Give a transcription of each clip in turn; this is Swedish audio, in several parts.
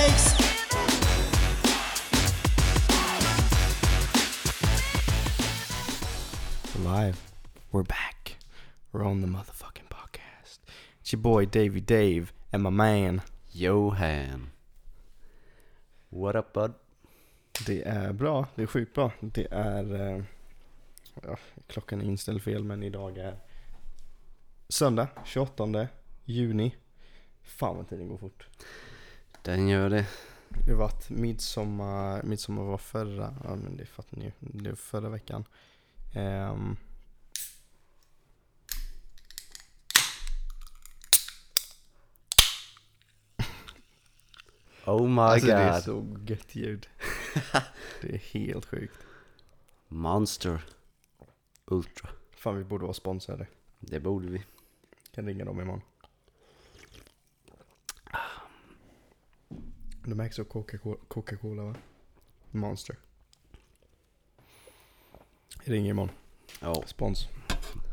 takes. Live. We're back. We're on the motherfucking podcast. It's your boy Davy Dave and my man. Johan. What up bud? Det är bra, det är sjukt bra. Det är... eh, Ja, klockan är inställd fel men idag är söndag 28 juni. Fan vad tiden går fort. Den gör det. Det har varit midsommar, midsommar var förra, ja men det fattar ni ju, det var förra veckan. Ehm, Oh my alltså god. det är så gött ljud. det är helt sjukt. Monster. Ultra. Fan vi borde vara sponsrade. Det borde vi. Kan ringa dem imorgon. De ägs av Coca-Cola, Coca-Cola va? Monster. Jag ringer imorgon. Ja, Spons.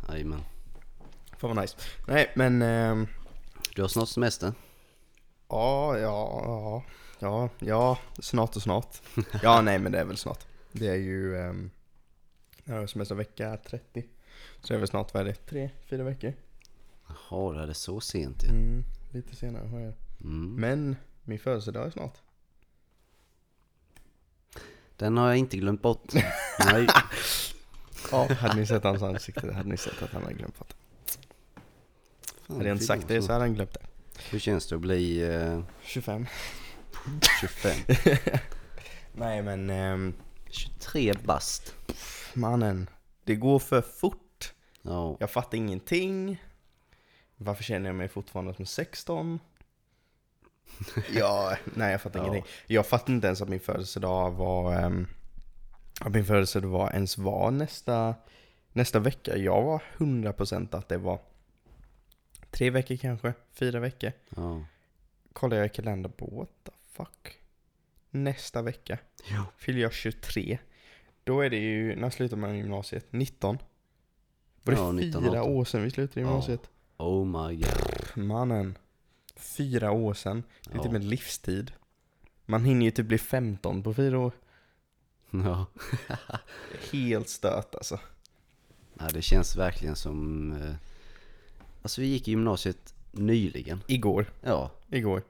jajamän. Fan vad nice. Nej men ehm, Du har snart semester. Ja, ja, ja, ja, ja, snart och snart. Ja, nej men det är väl snart. Det är ju, um, jag har semester vecka 30. Så det är väl snart, vad är det, tre, fyra veckor? Jaha, det är det så sent ju. Mm, lite senare har jag. Mm. Men min födelsedag är snart. Den har jag inte glömt bort. Nej. Ja, hade ni sett hans ansikte hade ni sett att han hade glömt det. Fan, Hade jag inte sagt det så hade han glömt det. Hur känns det att bli eh, 25. 25? Nej men, um, 23 bast. mannen. Det går för fort. Ja. Jag fattar ingenting. Varför känner jag mig fortfarande som 16? ja, nej jag fattar Ja. ingenting. Jag fattar inte ens att min födelsedag var... Um, att min födelsedag var ens var nästa, nästa vecka. Jag var 100% att det var tre veckor kanske, fyra veckor. ja. Kollar jag i kalendern på what the fuck? Nästa vecka Jo. fyller jag 23. Då är det ju, när slutar man gymnasiet? 19? Var det Ja, 19, fyra 18. år sedan vi slutade Ja. gymnasiet? Oh my god. Mannen. Fyra år sedan. Det är Ja. typ en livstid. Man hinner ju typ bli 15 på fyra år. Ja. Helt stört alltså. ja, det känns verkligen som... Eh, alltså vi gick i gymnasiet nyligen. Igår. Ja. Igår.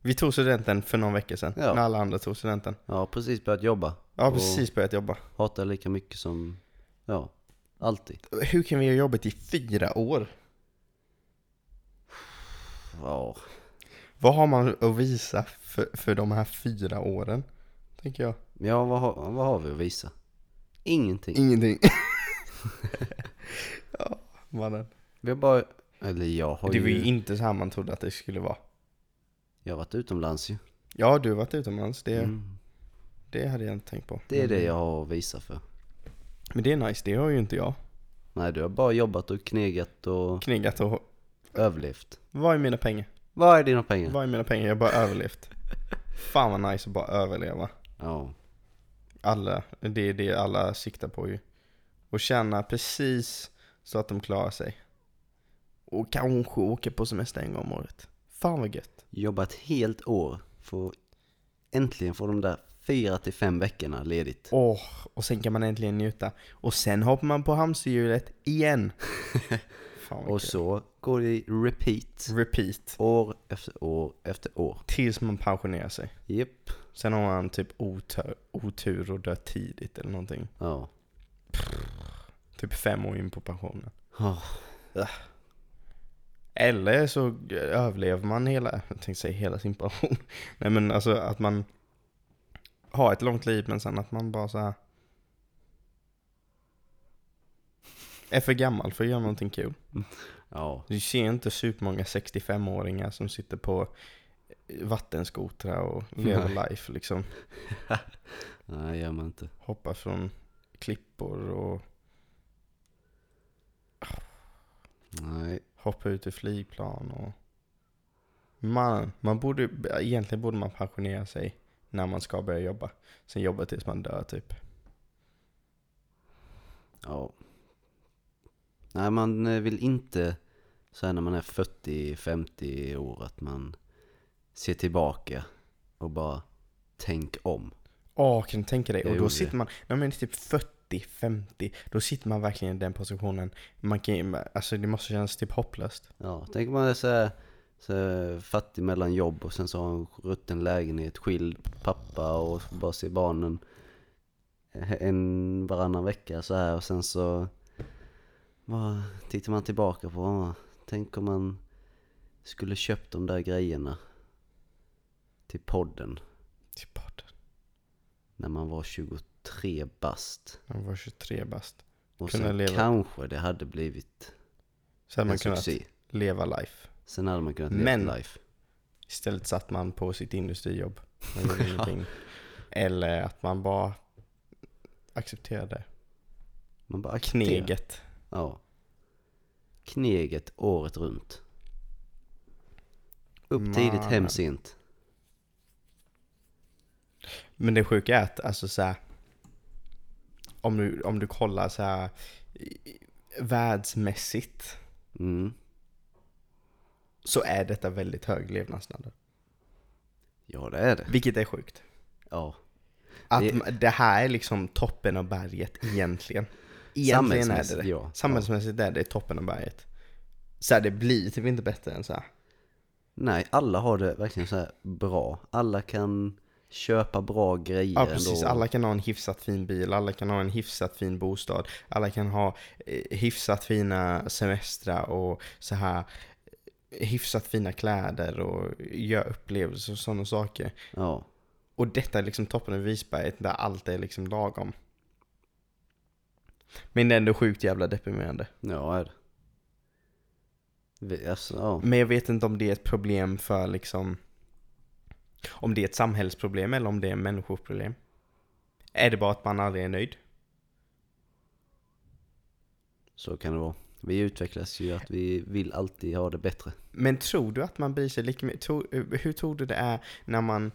Vi tog studenten för någon vecka sedan. Ja. När alla andra tog studenten. Ja, precis börjat jobba. Och precis börjat jobba. Hatar lika mycket som... Ja, alltid. Hur kan vi ha jobbat i fyra år? Ja. Vad har man att visa för, för de här fyra åren? Tänker jag. Ja, vad har, vad har vi att visa? Ingenting. Ingenting. ja, mannen. Vi har bara... Eller jag har Det var ju... ju inte så här man trodde att det skulle vara. Jag har varit utomlands ju. Ja, du har varit utomlands. Det, Mm. det hade jag inte tänkt på. Det är det jag har att visa för. Men det är nice, det har ju inte jag. Nej, du har bara jobbat och knegat och Knegat och... överlevt. Vad är mina pengar? Vad är dina pengar? Vad är mina pengar? Jag har bara överlevt. Fan vad nice att bara överleva. Ja. Alla, det är det alla siktar på ju. Och tjäna precis så att de klarar sig. Och kanske åka på semester en gång om året. Fan vad gött. Jobba ett helt år för att äntligen få de där fyra till fem veckorna ledigt. Åh, och sen kan man äntligen njuta. Och sen hoppar man på hamsterhjulet igen. Fan Och så går det i repeat. Repeat. År efter år efter år. Tills man pensionerar sig. Japp. Sen har man typ otur, otur och dör tidigt eller någonting. Ja. Typ fem år in på pensionen. Oh. Eller så överlever man hela, jag tänkte säga hela sin pension. Nej men alltså att man har ett långt liv men sen att man bara så här är för gammal för att göra någonting kul. Ja. Du ser inte supermånga 65-åringar som sitter på vattenskotrar och lever life liksom. Nej, gör man inte. Hoppar från klippor och Nej. hoppar ut ur flygplan och... Man, man borde, egentligen borde man pensionera sig när man ska börja jobba. Sen jobba tills man dör typ. Ja. Nej, man eh, vill inte så här när man är 40-50 år att man ser tillbaka och bara tänk om. Åh, kan du tänka dig? Jag Och då sitter det. man, när man är typ 40-50, då sitter man verkligen i den positionen. Man kan, alltså det måste kännas typ hopplöst. Ja, tänk om man är så här, så här fattig mellan jobb och sen så har en rutten lägenhet, skild pappa och bara ser barnen en varannan vecka så här och sen så bara tittar man tillbaka på, tänk om man skulle köpt de där grejerna till podden Till podden. när man var 23 bast. Man var 23 bast. Och sen leva. kanske det hade blivit Så hade man kunnat succé. leva life. Sen hade man kunnat Men- leva life. Istället satt man på sitt industrijobb. Man gjorde ingenting. Eller att man bara accepterade Man bara accepterar. kneget. Ja. Kneget året runt. Upp tidigt, hem sent. Men det sjuka är att alltså så här, om du, om du kollar så här världsmässigt Mm. så är detta väldigt hög levnadsstandard. Ja, det är det. Vilket är sjukt. Ja. Att det, det här är liksom toppen av berget egentligen. Egentligen är det det. ja. Samhällsmässigt är det toppen av berget. Så här, det blir typ inte bättre än så här. Nej, alla har det verkligen så bra. Alla kan köpa bra grejer Ja precis, ändå. alla kan ha en hyfsat fin bil, alla kan ha en hyfsat fin bostad, alla kan ha eh, hyfsat fina semestrar och så här eh, hyfsat fina kläder och göra upplevelser och sådana saker. Ja. Och detta är liksom toppen av isberget där allt är liksom lagom. Men det är ändå sjukt jävla deprimerande. Ja, är det. Vi- Alltså, ja. Men jag vet inte om det är ett problem för liksom om det är ett samhällsproblem eller om det är ett människoproblem. Är det bara att man aldrig är nöjd? Så kan det vara. Vi utvecklas ju att vi vill alltid ha det bättre. Men tror du att man bryr sig lika mycket? Hur tror du det är när man...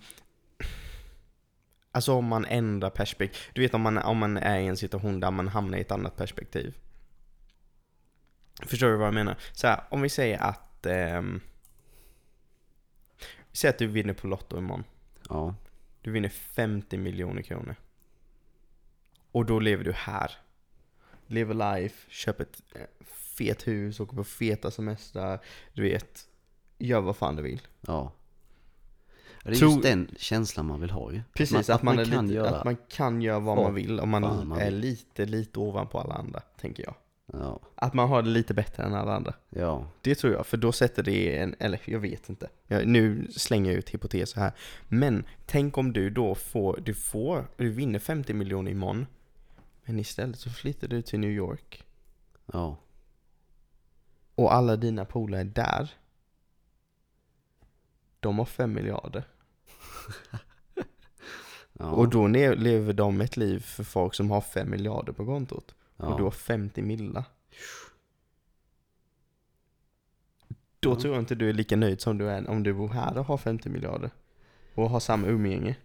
Alltså om man ändrar perspektiv. Du vet om man, om man är i en situation där man hamnar i ett annat perspektiv. Förstår du vad jag menar? Så här, om vi säger att... vi säger att du vinner på Lotto imorgon. Ja. Du vinner 50 miljoner kronor. Och då lever du här. Lever life, köper ett eh, fet hus, åker på feta semestrar. Du vet, gör vad fan du vill. Ja. Ja, Det är Tror- just den känslan man vill ha ju. Precis, man, att man, är kan lite, göra. att man kan göra vad man vill om man, fan man är lite, lite ovanpå alla andra, tänker jag. Ja. Att man har det lite bättre än alla andra. Ja. Det tror jag, för då sätter det en, eller jag vet inte. Jag, nu slänger jag ut hypoteser här. Men tänk om du då får, du får, du vinner 50 miljoner imorgon. Men istället så flyttar du till New York. Ja. Och alla dina polare där. De har 5 miljarder. Ja. Och då lever de ett liv för folk som har 5 miljarder på kontot. ja. Och du har 50 milla. Då Ja. tror jag inte du är lika nöjd som du är om du bor här och har 50 miljarder. Och har samma umgänge.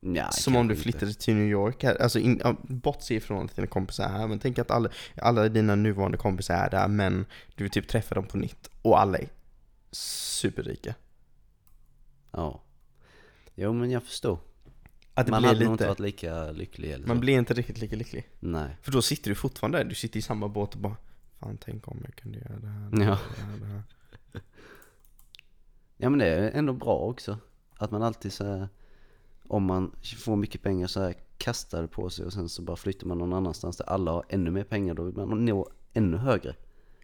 Nej, som om du flyttade inte. till New York. Alltså in, bortse ifrån att dina kompisar är här. Men tänk att alla, alla dina nuvarande kompisar är där. Men du vill typ träffa dem på nytt. Och alla är superrika. Ja. Jo men jag förstår. Att det man blir hade nog inte lite... varit lika lycklig eller Man så. blir inte riktigt lika lycklig. Nej. För då sitter du fortfarande där. Du sitter i samma båt och bara Fan tänk om jag kunde göra det här. det Ja. här, det här, det här. Ja men det är ändå bra också. Att man alltid så här, om man får mycket pengar så här kastar det på sig och sen så bara flyttar man någon annanstans där alla har ännu mer pengar. Då vill man nå ännu högre.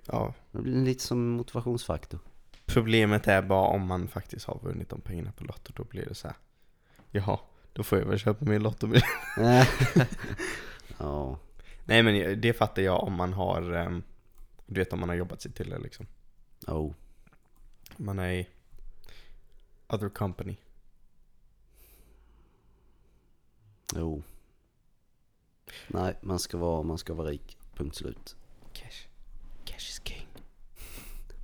Ja. Det blir lite som motivationsfaktor. Problemet är bara om man faktiskt har vunnit de pengarna på Lotto. Då blir det så här. Jaha, då får jag väl köpa min Lottobil. ja. Nej men det fattar jag om man har, ehm, du vet om man har jobbat sig till det liksom. Oh. Man är i other company. Jo. Nej, man ska vara, man ska vara rik. Punkt slut. Cash. Cash is king.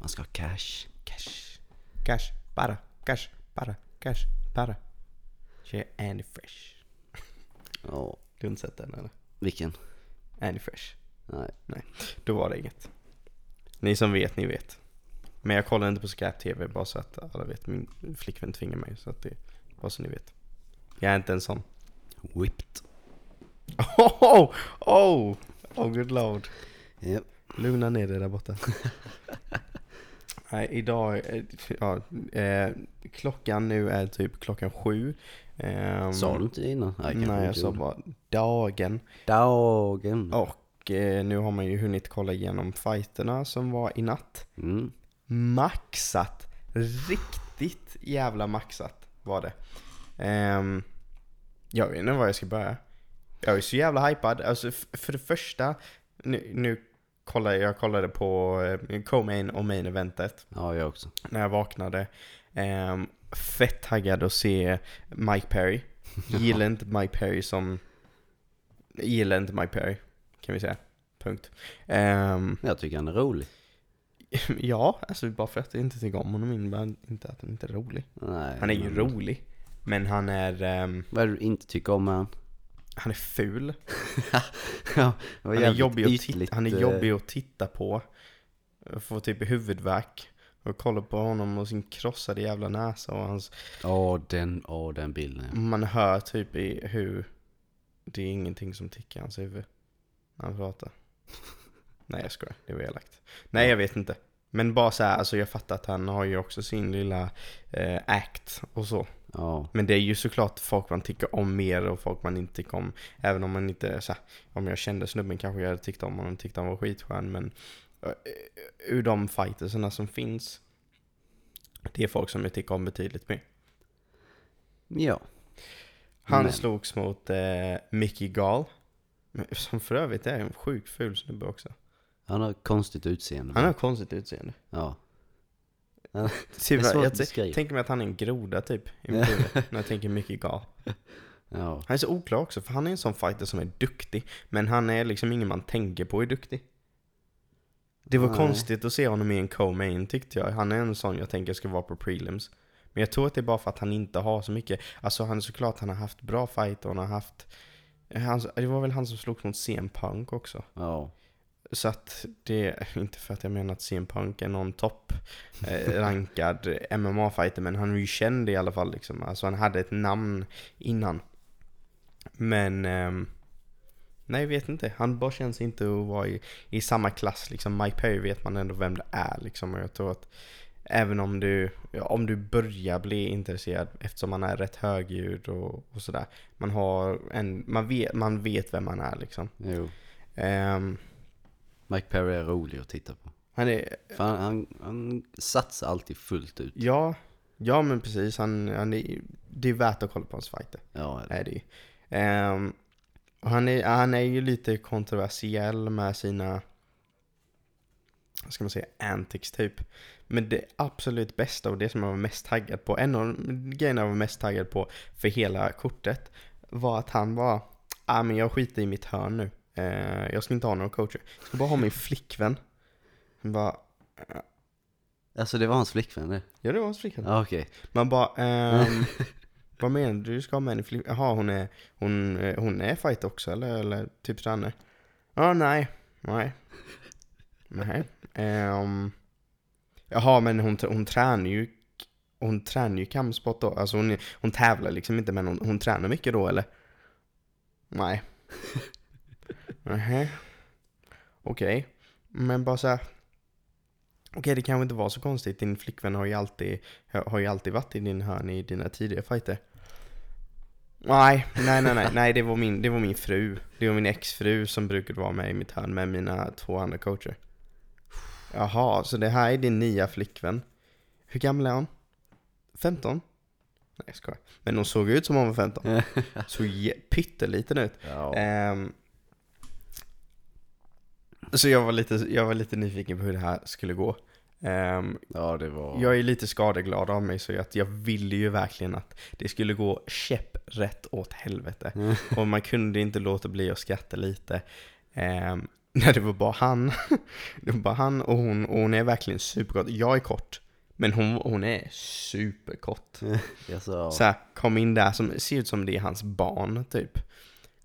Man ska ha cash. Cash. Cash. Bara. Cash. Bara. Cash. Bara. Tjej Andy Fresh. Ja. Du har inte sett den eller? Vilken? Andy Fresh. Nej. Då var det inget. Ni som vet, ni vet. Men jag kollar inte på skräp-tv bara så att alla vet. Min flickvän tvingar mig så att det Bara så ni vet. Jag är inte en sån. Whipped. Oh, oh, oh good lord. Japp. Lugna ner dig där borta. Nej, idag, eh, ja, eh, klockan nu är typ klockan sju. Ehm, Sa du inte innan? Nej, Nej, jag sa bara dagen. Dagen. Och eh, nu har man ju hunnit kolla igenom fighterna som var i natt. Mm. Maxat! Riktigt jävla maxat var det. Ehm, jag vet inte var jag ska börja. Jag är så jävla hypad. Alltså för det första, nu, nu kollade jag kollade på eh, co-main och main eventet Ja, jag också. när jag vaknade. Ehm, fett taggad att se Mike Perry. Gillar inte Mike Perry som... Gillar inte Mike Perry, kan vi säga. Punkt. Ehm, Jag tycker han är rolig. ja, alltså bara för att jag inte tycker om honom innebär inte att han inte är rolig. Nej, Han är ju rolig. Men han är, ehm, Vad är det du inte tycker om med han? Han är ful. ja, Han är, jobbig att titta, han är eh, jobbig att titta på. Jag får typ huvudvärk. Och kolla på honom och sin krossade jävla näsa och hans... Åh, den, åh, den bilden. ja. Man hör typ i hur... Det är ingenting som tickar i hans huvud. När han pratar. Nej jag skojar, det var elakt. Nej jag vet inte. Men bara så här, alltså jag fattar att han har ju också sin lilla eh, act och så. Ja, Men det är ju såklart folk man tycker om mer och folk man inte tycker om. Även om man inte, så här, om jag kände snubben kanske jag hade tyckt om honom, tyckte han var skitskön. Men uh, ur de fightersarna som finns, det är folk som jag tycker om betydligt mer. ja. Han Men- slogs mot eh, Mickey Gall. Som för övrigt är en sjukt ful snubbe också. Han har konstigt utseende. Han har konstigt utseende. Ja. Svårt jag tänker mig att han är en groda typ, i mitt huvud, när jag tänker Mickey Gall. Ja. Han är så oklar också, för han är en sån fighter som är duktig. Men han är liksom ingen man tänker på är duktig. Det var Nej. konstigt att se honom i en co-main tyckte jag. Han är en sån jag tänker ska vara på prelims. Men jag tror att det är bara för att han inte har så mycket. Alltså han är såklart, han har haft bra fighter och han har haft... Han, det var väl han som slogs mot CM Punk också. Ja. Så att det, inte för att jag menar att CM Punk är någon topp eh, rankad MMA-fighter, men han är ju känd i alla fall liksom. Alltså han hade ett namn innan. Men, ehm, nej jag vet inte. Han bara känns inte att vara i, i samma klass liksom. Mike Perry vet man ändå vem det är liksom. Och jag tror att även om du, om du börjar bli intresserad eftersom man är rätt högljudd och, och sådär. Man har en, man vet, man vet vem man är liksom. Jo. Ehm, Mike Perry är rolig att titta på. han är, För han, han, han satsar alltid fullt ut. ja, ja men precis. Han, han är, det är värt att kolla på hans fighter. Ja, är det ju. Ehm, och han, är, han är ju lite kontroversiell med sina, vad ska man säga, antics typ. Men det absolut bästa och det som jag var mest taggad på, en av de grejerna jag var mest taggad på för hela kortet var att han var, ah men jag skiter i mitt hörn nu. Eh, jag ska inte ha någon coacher. Jag ska bara ha min flickvän. Han bara, Alltså det var hans flickvän det? ja det var hans flickvän. Ja, okej. Man bara, ehm, vad menar du? Du ska ha med en flick... Jaha, hon är, hon, eh, hon är fight också eller? Eller typ tränar? Ja, nej. Nej. Nej. Um, jaha, men hon, hon tränar ju hon tränar ju kampsport då. Alltså hon, hon tävlar liksom inte men hon, hon tränar mycket då eller? Nej. Nej. Okej. Men bara så här. Okej, det kanske inte var så konstigt. Din flickvän har ju alltid, har ju alltid varit i din hörn i dina tidigare fighter. Nej, nej, nej, nej, nej, det var min, det var min fru. Det var min exfru som brukade vara med i mitt hörn med mina två andra coacher. Jaha, så det här är din nya flickvän. Hur gammal är hon? 15? Nej, jag skojar. Men hon såg ut som hon var 15. Såg pytteliten ut. Ja. Ehm, så jag var, lite, jag var lite nyfiken på hur det här skulle gå. Ehm, ja, det var... jag är lite skadeglad av mig så att jag ville ju verkligen att det skulle gå käpprätt åt helvete. Och man kunde inte låta bli att skratta lite. Ehm, när det var bara han. Det var bara han och hon och hon är verkligen superkort. Jag är kort. Men hon, hon är superkort. Jag sa... Så här, kom in där som ser ut som det är hans barn typ.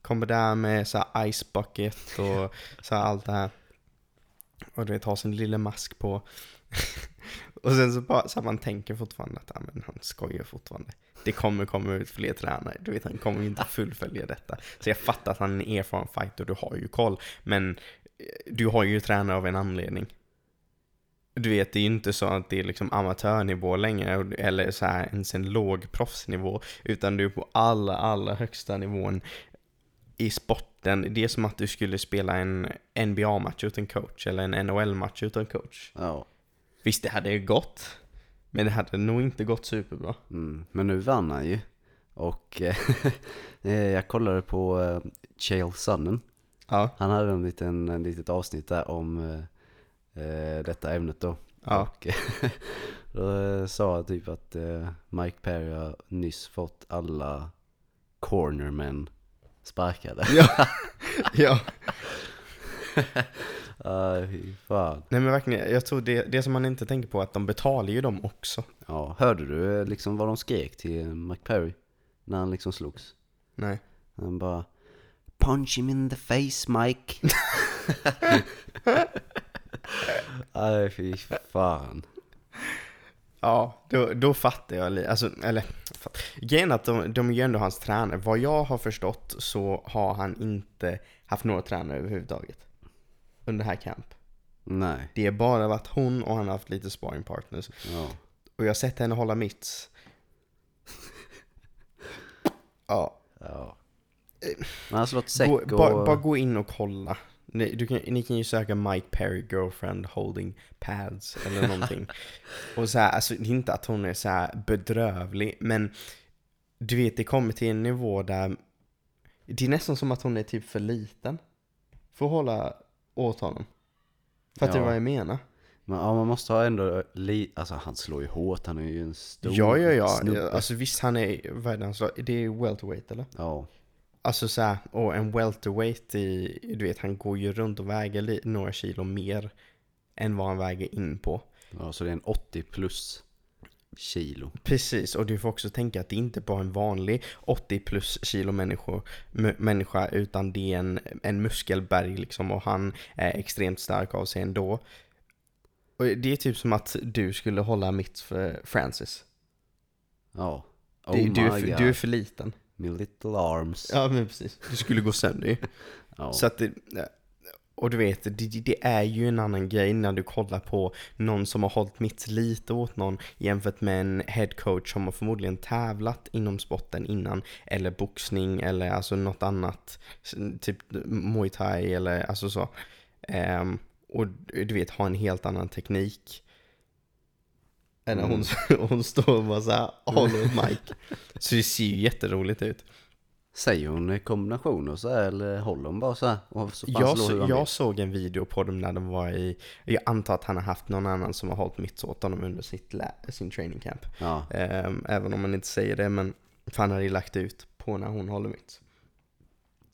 Kommer där med så här ice bucket och så allt det här. Och du vet, har sin lilla mask på. Och sen så bara, så här, man tänker fortfarande att, ja men han skojar fortfarande. Det kommer komma ut fler tränare, du vet han kommer ju inte fullfölja detta. Så jag fattar att han är en erfaren fighter, du har ju koll. Men eh, du har ju tränare av en anledning. Du vet, det är ju inte så att det är liksom amatörnivå längre, eller så här ens en låg proffsnivå, utan du är på allra, allra högsta nivån i sporten. Det är som att du skulle spela en NBA-match utan coach, eller en NHL-match utan coach. Ja. Visst, det hade ju gått, men det hade nog inte gått superbra. Mm. Men nu vann han ju. Och eh, jag kollade på eh, Chael Sonnen. Ja, Han hade en liten, en litet avsnitt där om eh, eh, detta ämnet då. ja, Och då sa jag typ att eh, Mike Perry har nyss fått alla cornermen sparkade. ja, ja. Fy fan. Nej men verkligen, jag tror det, det som man inte tänker på är att de betalar ju dem också. Ja, hörde du eh, liksom vad de skrek till Mike Perry? När han liksom slogs? Nej. Han bara Punch him in the face Mike. Aj fy fan. Ja, då, då fattar jag lite. Alltså, eller, grejen är att de, de är ju ändå hans tränare. Vad jag har förstått så har han inte haft några tränare överhuvudtaget. Under här camp. Nej. Det har bara varit hon och han har haft lite sparring partners. Ja. Och jag har sett henne hålla mitts. Ja, ja. Men han har slått säck och... bara, bara gå in och kolla. Ni, du kan, ni kan ju söka Mike Perry girlfriend holding pads eller någonting. och så här, alltså det är inte att hon är så här bedrövlig, men du vet det kommer till en nivå där det är nästan som att hon är typ för liten. För att hålla åt honom. Fattar du Ja. vad jag menar? Men ja, man måste ha ändå li... Alltså han slår ju hårt, han är ju en stor Ja, ja, ja. snubbe. Alltså visst, han är, vad är det han slår? Det är welterweight eller? Ja. Alltså så här, och en welterweight i, du vet han går ju runt och väger några kilo mer än vad han väger in på. ja, så det är en 80 plus kilo. Precis, och du får också tänka att det inte bara är en vanlig 80 plus kilo människor, människa utan det är en, en muskelberg liksom och han är extremt stark av sig ändå. Och det är typ som att du skulle hålla mitt för Francis. Ja. Oh Du, du, är för, du är för liten. Min little arms. Ja men precis, du skulle gå sönder ju. Ja. Så att det, och du vet, det, det är ju en annan grej när du kollar på någon som har hållit mitt lite åt någon jämfört med en headcoach som har förmodligen tävlat inom sporten innan eller boxning eller alltså något annat, typ muay thai eller alltså så. Ehm, och du vet, ha en helt annan teknik. Än när hon, hon står och bara såhär, håller åt Mike. Så det ser ju jätteroligt ut. Säger hon kombinationer så här, eller håller hon bara så här? Och så Jag, så, jag såg en video på dem när de var i, jag antar att han har haft någon annan som har hållit mitt åt honom under sitt, sin training camp. Ja. Ehm, även om man inte säger det, men för han hade ju lagt ut på när hon håller mitt.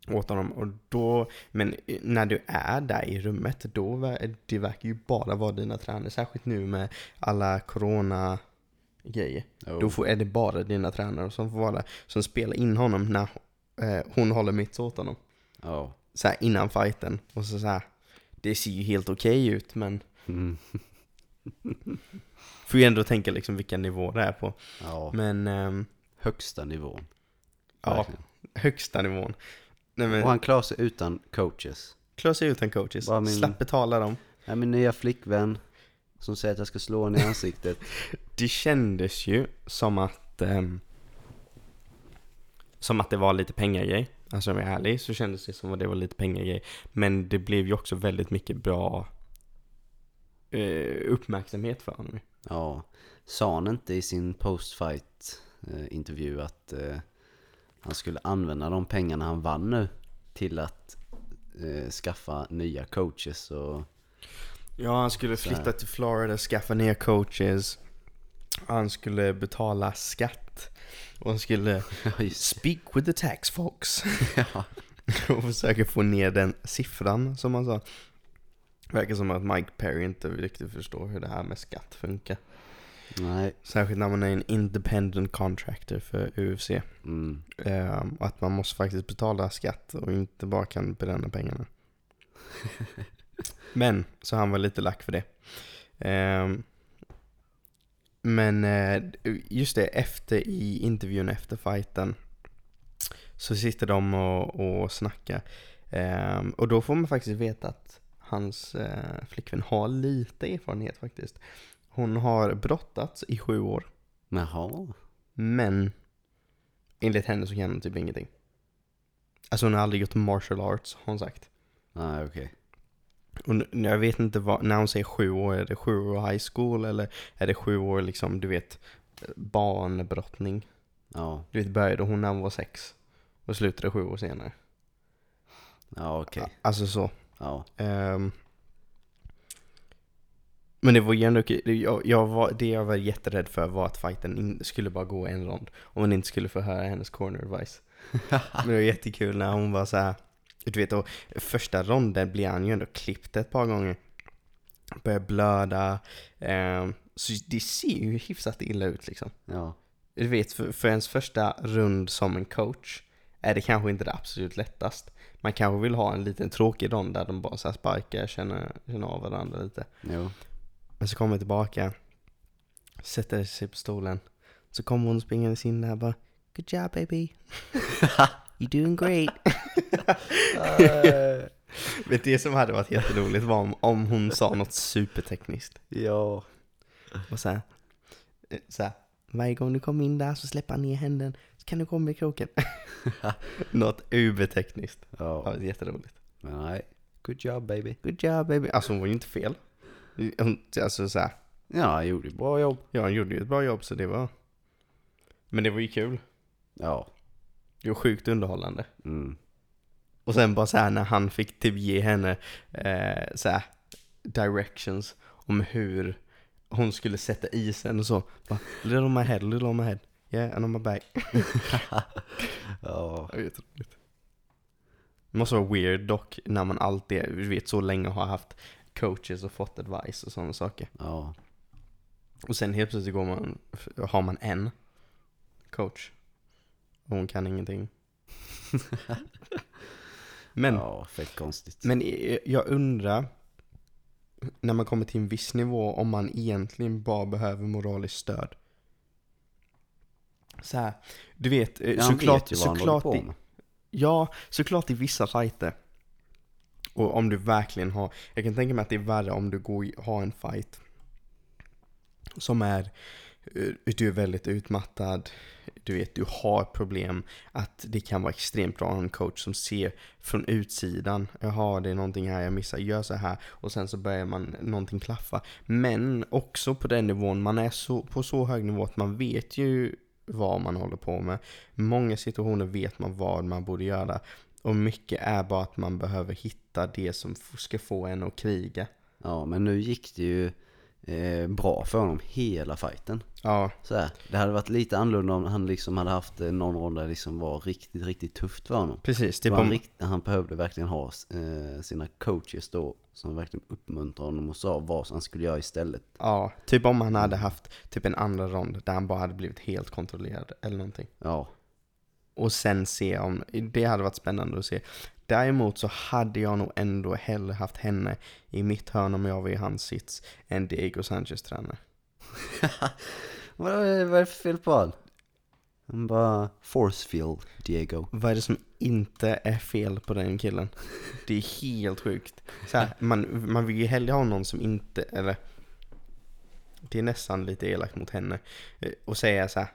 Åt honom. Och då, men när du är där i rummet, då det verkar ju bara vara dina tränare. Särskilt nu med alla corona grejer. Jo. Då får, är det bara dina tränare som får vara där, som spelar in honom när eh, hon håller mitt åt honom Ja. så här innan fighten och så, så här, det ser ju helt okej ut men Mm. får ju ändå tänka liksom vilken nivå det är på. Ja. Men ehm, Högsta nivån. ja, högsta nivån. Nej Och men, han klarar sig utan coaches. klara sig utan coaches, Bara min- slapp betala dem. Ja, min nya flickvän som säger att jag ska slå henne i ansiktet. Det kändes ju som att ehm, som att det var lite pengagrej. Alltså om jag är ärlig så kändes det som att det var lite pengagrej. Men det blev ju också väldigt mycket bra eh, uppmärksamhet för honom. Ja. Sa han inte i sin postfight eh, intervju att eh, han skulle använda de pengarna han vann nu till att eh, skaffa nya coaches och Ja, han skulle flytta till Florida, skaffa nya coaches. Han skulle betala skatt. Och han skulle speak with the tax folks. ja. och försöka få ner den siffran som han sa. Verkar som att Mike Perry inte riktigt förstår hur det här med skatt funkar. Nej. Särskilt när man är en independent contractor för UFC. Mm. Och att man måste faktiskt betala skatt och inte bara kan bränna pengarna. Men, så han var lite lack för det. Ehm, Men eh, just det, efter i intervjun efter fighten så sitter de och, och snackar. Ehm, och då får man faktiskt veta att hans eh, flickvän har lite erfarenhet faktiskt. Hon har brottats i sju år. Jaha. Men enligt henne så kan hon typ ingenting. Alltså hon har aldrig gjort martial arts har hon sagt. Nej, okej. Och nu- jag vet inte vad, när hon säger sju år, är det sju år high school eller är det sju år liksom, du vet, barnbrottning? Ja, Du vet, började hon när hon var sex och slutade sju år senare. ja okej. Alltså så. Ja. Ehm. Men det var ju ändå jag, jag var, det jag var jätterädd för var att fighten skulle bara gå en rond. Och man inte skulle få höra hennes corner advice. Men det var jättekul när hon var så här. Du vet, och första ronden blev han ju ändå klippt ett par gånger. Började blöda. ehm, så det ser ju hyfsat illa ut liksom. Ja. Du vet, för, för ens första rund som en coach är det kanske inte det absolut lättast. Man kanske vill ha en liten tråkig rond där de bara så sparkar, känner, känner av varandra lite. Jo. Men så kommer jag tillbaka, sätter sig på stolen. Så kommer hon springandes in där och bara Good job baby. You're doing great. Men det som hade varit jätteroligt var om, om hon sa något supertekniskt. ja. Och så här, eh, så här, varje gång du kommer in där så släpper han ner händen, så kan du komma i kroken. Något ubertekniskt. Ja, det är jätteroligt. Men nej. Good job baby. Good job baby. Alltså hon var ju inte fel. Alltså så här, Ja, jag gjorde bra jobb. ja hon gjorde ju ett bra jobb så det var... Men det var ju kul. Ja. Det var sjukt underhållande. Mm. Och sen bara så här när han fick typ ge henne eh, så här, directions om hur hon skulle sätta isen och så. Bara, little on my head, little on my head. Yeah, and on my back. Ja. Jag vet inte. Det måste vara weird dock när man alltid, vi vet så länge har haft coaches och fått advice och sådana saker. Ja. Och sen helt plötsligt går man, har man en coach. Och hon kan ingenting. Men, Ja, fett konstigt. men jag undrar, när man kommer till en viss nivå, om man egentligen bara behöver moraliskt stöd. Så här, du vet, eh, Ja, såklart, vet såklart, i. Ja, såklart i vissa fighter. Och om du verkligen har, jag kan tänka mig att det är värre om du går, har en fight som är, eh, du är väldigt utmattad, du vet, du har problem, att det kan vara extremt bra att ha en coach som ser från utsidan, jaha det är någonting här jag missar, gör så här och sen så börjar man någonting klaffa. Men också på den nivån, man är så, på så hög nivå att man vet ju vad man håller på med. Många situationer vet man vad man borde göra. Och mycket är bara att man behöver hitta det som ska få en att kriga. Ja, men nu gick det ju eh, bra för honom hela fighten. Ja, Så här, det hade varit lite annorlunda om han liksom hade haft eh, någon rond där det liksom var riktigt, riktigt tufft för honom. precis. Typ han, om, han behövde verkligen ha eh, sina coaches då som verkligen uppmuntrade honom och sa vad han skulle göra istället. ja, typ om han hade haft typ en andra rond där han bara hade blivit helt kontrollerad eller någonting. Ja, Och sen se om, det hade varit spännande att se. Däremot så hade jag nog ändå hellre haft henne i mitt hörn om jag var i hans sits än Diego Sanchez tränare. vad är, det för fel på han? Han bara forcefield Diego. Vad är det som inte är fel på den killen? Det är helt sjukt. Så här, man, man vill ju hellre ha någon som inte, eller det är nästan lite elakt mot henne, eh, och säga så här.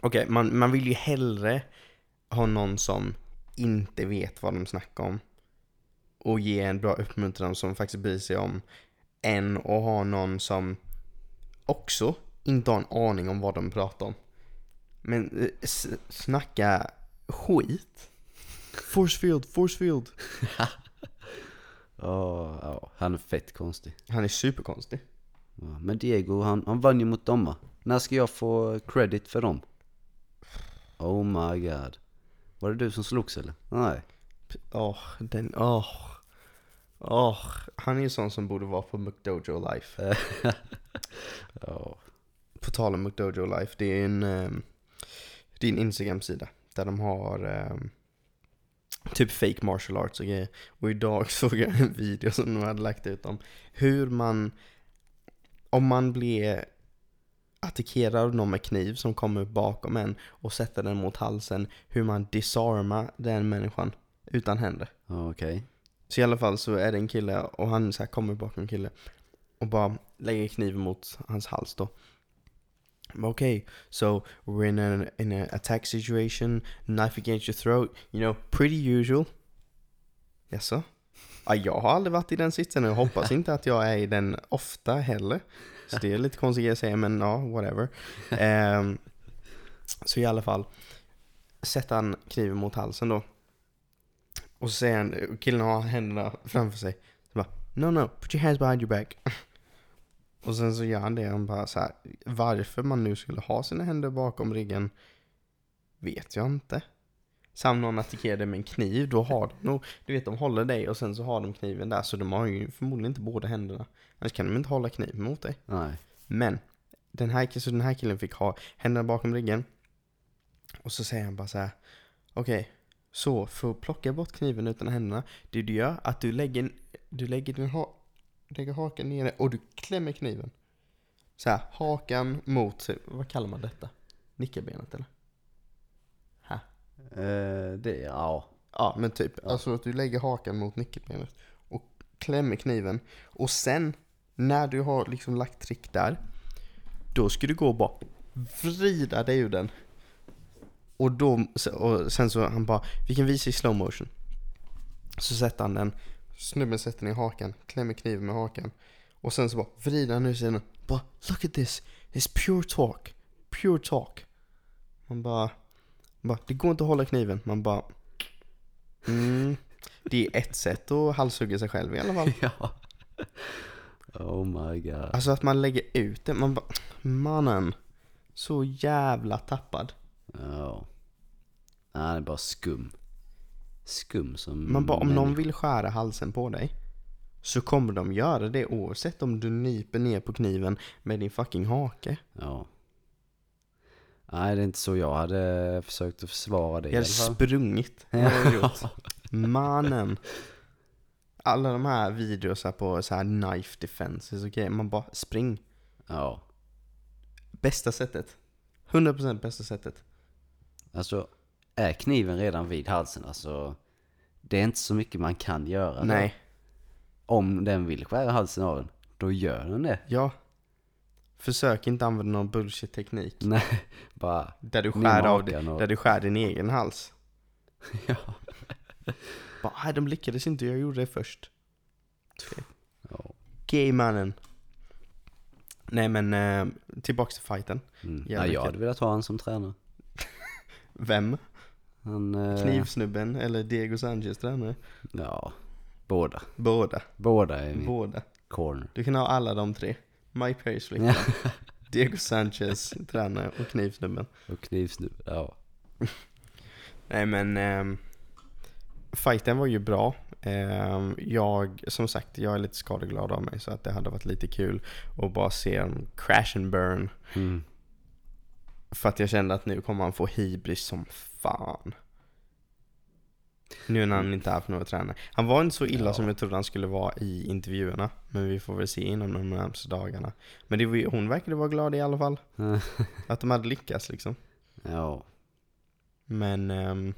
Okej, man, man vill ju hellre ha någon som inte vet vad de snackar om och ge en bra uppmuntran som faktiskt bryr sig om än att ha någon som också inte har en aning om vad de pratar om. Men eh, s- snacka skit. Forcefield, forcefield. Ja, ja, han är fett konstig. Han är superkonstig. Ja, men Diego, han, han vann ju mot dem va? När ska jag få credit för dem? Oh my god. Var det du som slogs eller? Nej. Åh, den, åh. Åh, han är ju sån som borde vara på McDojo Life. Ja. På tal om McDojo Life, det är en, ehm, det är en Instagram-sida där de har ehm, typ fake martial arts och grejer. Och idag såg jag en video som de hade lagt ut om hur man, om man blir attackerar någon med kniv som kommer bakom en och sätter den mot halsen. Hur man disarmar den människan utan händer. Okej. Så i alla fall så är det en kille och han så kommer bakom en kille och bara lägger kniven mot hans hals då. Okej, okay, so we're in a, in a attack situation, knife against your throat, you know, pretty usual. Jaså? Ja, jag har aldrig varit i den sitsen och hoppas inte att jag är i den ofta heller. Så det är lite konstigt att säga men ja, whatever. Ehm, så i alla fall, sätter han kniven mot halsen då. Och så säger han, killen har händerna framför sig. Så bara, no no, put your hands behind your back. Och sen så gör han det, han bara så här, varför man nu skulle ha sina händer bakom ryggen vet jag inte. Sam någon attackerar dig med en kniv, då har de nog, du vet de håller dig och sen så har de kniven där så de har ju förmodligen inte båda händerna. Annars kan de inte hålla kniven mot dig. Nej. Men, den här, så den här killen fick ha händerna bakom ryggen. Och så säger han bara så här. Okej, så för att plocka bort kniven utan händerna. Det du gör att du lägger, du lägger, din ha, lägger hakan nere och du klämmer kniven. Så här, hakan mot, vad kallar man detta? Nickelbenet eller? Eh, det, ja. Ja, men typ. Alltså att du lägger hakan mot nyckelbenet och klämmer kniven. Och sen, när du har liksom lagt trick där, då ska du gå och bara vrida dig ur den. Och då, och sen så han bara, vi kan visa i slow motion. Så sätter han den, snubben sätter den i hakan, klämmer kniven med hakan. Och sen så bara vrider han ur sig den. Bara, look at this, it's pure talk, pure talk. Man bara, bara, det går inte att hålla kniven. Man bara... Mm, det är ett sätt att halshugga sig själv i alla fall. ja. Oh my god. Alltså att man lägger ut det. Man bara, mannen. Så jävla tappad. Ja. Nej, det är bara skum. Skum som Man bara, om människa. någon vill skära halsen på dig. Så kommer de göra det oavsett om du nyper ner på kniven med din fucking hake. Ja. Nej, det är inte så jag hade försökt att försvara det Jag hade sprungit. Mannen. Alla de här videorna på så här knife defenses och grejer. Man bara, spring. Ja. Bästa sättet. 100% bästa sättet. Alltså, är kniven redan vid halsen, alltså. Det är inte så mycket man kan göra. då. Nej. Om den vill skära halsen av en, då gör den det. Ja. Försök inte använda någon bullshit-teknik. Nej, bara, Där du skär av och- där du skär din egen hals. ja. Bara, nej de lyckades inte, jag gjorde det först. ja. Gay mannen. Nej men, eh, tillbaks till fighten. Mm. Ja, jag hade velat ha han som tränare. Vem? Han, eh, Knivsnubben eller Diego Sanchez tränare? Ja, båda. Båda. Båda är min Båda. corner. Du kan ha alla de tre. Mike flicka, Diego Sanchez tränare och knivsnubben. Och knivsnubb, ja. Nej men, um, fighten var ju bra. Ehm, jag, som sagt, jag är lite skadeglad av mig så att det hade varit lite kul att bara se en crash and burn. Mm. För att jag kände att nu kommer han få hybris som fan. Nu när han inte haft några tränare. Han var inte så illa Ja. som jag trodde han skulle vara i intervjuerna. Men vi får väl se inom de närmaste dagarna. Men det var, ju- hon verkade vara glad i alla fall. Att de hade lyckats liksom. ja. Men... ehm,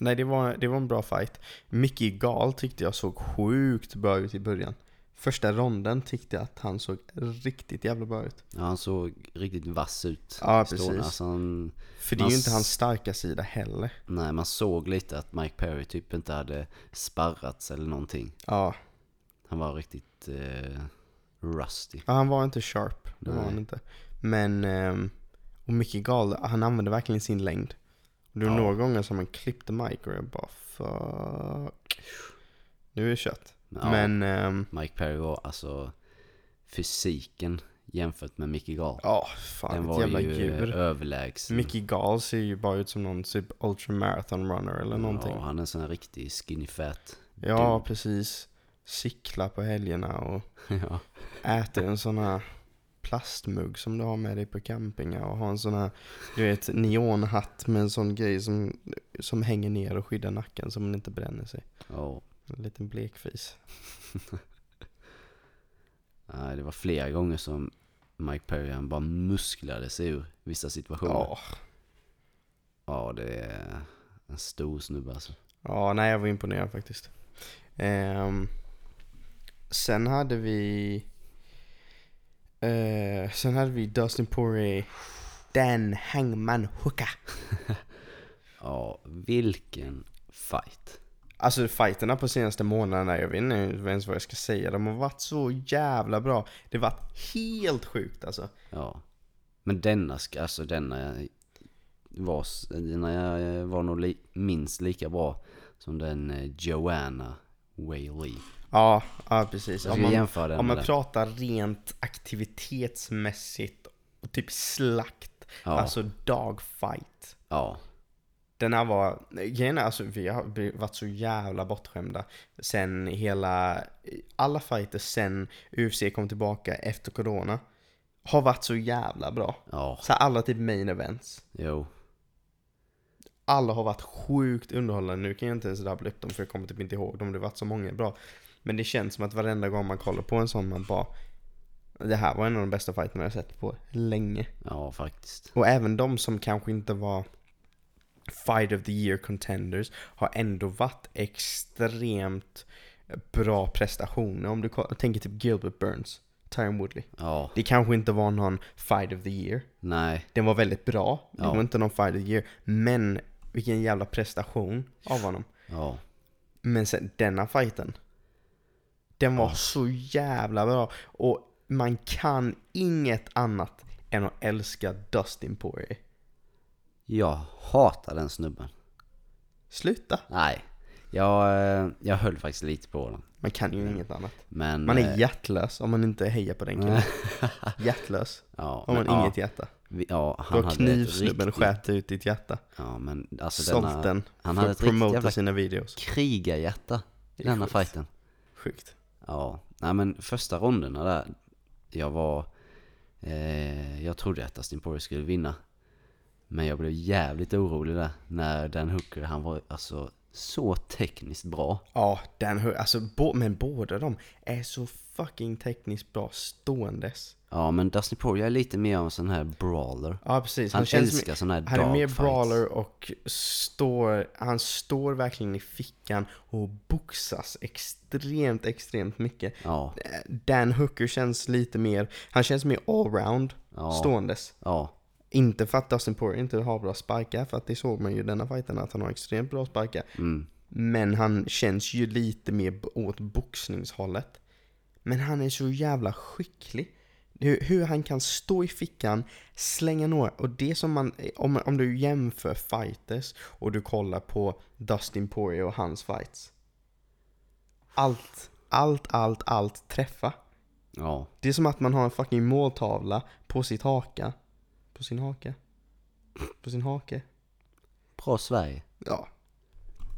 nej, det var, det var en bra fight. Mickey Gal tyckte jag såg sjukt bra ut i början. Första ronden tyckte jag att han såg riktigt jävla bra ut. ja, han såg riktigt vass ut. Ja, Stående. precis. Alltså, han, För det är ju inte hans starka sida heller. nej, man såg lite att Mike Perry typ inte hade sparrats eller någonting. Ja, Han var riktigt eh, rusty. Ja, han var inte sharp. Det var Nej. han inte. Men, ehm, och Mickey Gall, han använde verkligen sin längd. Det var Ja. några gånger som han klippte Mike och jag bara fuck. Nu är det kött. Ja, Men, ehm, Mike Perry var alltså fysiken jämfört med Mickey Gall. ja fan Den var jävla ju djur. överlägsen. Mickey Gall ser ju bara ut som någon typ ultramarathon runner eller någonting. Ja, han är en sån här riktig skinny fat. Ja, dude. precis. Cyklar på helgerna och ja. äter en sån här plastmugg som du har med dig på campingar och har en sån här, du vet, neonhatt med en sån grej som, som hänger ner och skyddar nacken så man inte bränner sig. ja. En liten blekfis. Nej, det var flera gånger som Mike Perry han bara musklade sig ur vissa situationer. Ja. Ja, det är en stor snubbe alltså. Ja, nej jag var imponerad faktiskt. Ehm, sen hade vi... eh, sen hade vi Dustin Poirier, Dan Hangman Hooka. Ja, vilken fight. Alltså fighterna på senaste månaderna, jag vet inte ens vad jag ska säga, de har varit så jävla bra. Det har varit helt sjukt alltså. Ja. Men denna, alltså denna var, denna var nog li, minst lika bra som den eh, Joanna Whaley. Ja, ja precis. Om man, om man pratar rent aktivitetsmässigt och typ slakt, Ja, alltså dogfight. ja, Den här var, grejen alltså vi har varit så jävla bortskämda sen hela, alla fighter sen UFC kom tillbaka efter corona har varit så jävla bra. ja, Så alla typ main events. jo, Alla har varit sjukt underhållande. Nu kan jag inte ens rabbla upp dem för jag kommer typ inte ihåg dem. Det har varit så många bra. Men det känns som att varenda gång man kollar på en sån man bara Det här var en av de bästa fighterna jag sett på länge. ja faktiskt. Och även de som kanske inte var Fight of the year contenders har ändå varit extremt bra prestationer. Om du tänker typ Gilbert Burns, Tyron Woodley. Ja, Det kanske inte var någon Fight of the year. nej, Den var väldigt bra. Det Ja. var inte någon Fight of the year. Men vilken jävla prestation av honom. ja, Men sen denna fighten. Den var så jävla bra. Och man kan inget annat än att älska Dustin Poirier. jag hatar den snubben. Sluta. Nej, jag, eh, jag höll faktiskt lite på den. Man kan ju inget annat. Men... Man är eh, hjärtlös om man inte hejar på den killen. Hjärtlös. ja, Om man men, ja, inget hjärta. vi, ja, Då han ett knivsnubben riktigt, skät ut ditt hjärta. Ja, men alltså Sålt den han för hade att promota sina videos. krigarhjärta i denna sjukt. fighten. Sjukt. Ja, nej men första ronderna där, jag var, eh, jag trodde att Dustin Poirier skulle vinna. Men jag blev jävligt orolig där när Dan Hooker, han var alltså så tekniskt bra. Ja, den hör, alltså, bo, men båda de är så fucking tekniskt bra ståendes. Ja, men Dustin Poirier är lite mer av en sån här brawler. Ja, precis. Han, känns älskar sån här Han är mer brawler och står, han står verkligen i fickan och boxas extremt, extremt mycket. Ja, Dan Hooker känns lite mer, han känns mer allround Ja. ståendes. ja, Inte för att Dustin Poirier inte har bra sparkar, för att det såg man ju i denna fighten att han har extremt bra sparkar. mm, Men han känns ju lite mer åt boxningshållet. Men han är så jävla skicklig. Hur, hur han kan stå i fickan, slänga några, och det som man, om, om du jämför fighters och du kollar på Dustin Poirier och hans fights. Allt, allt, allt, allt träffa. ja, Det är som att man har en fucking måltavla på sitt haka. På sin haka. På sin hake. bra Sverige. Ja.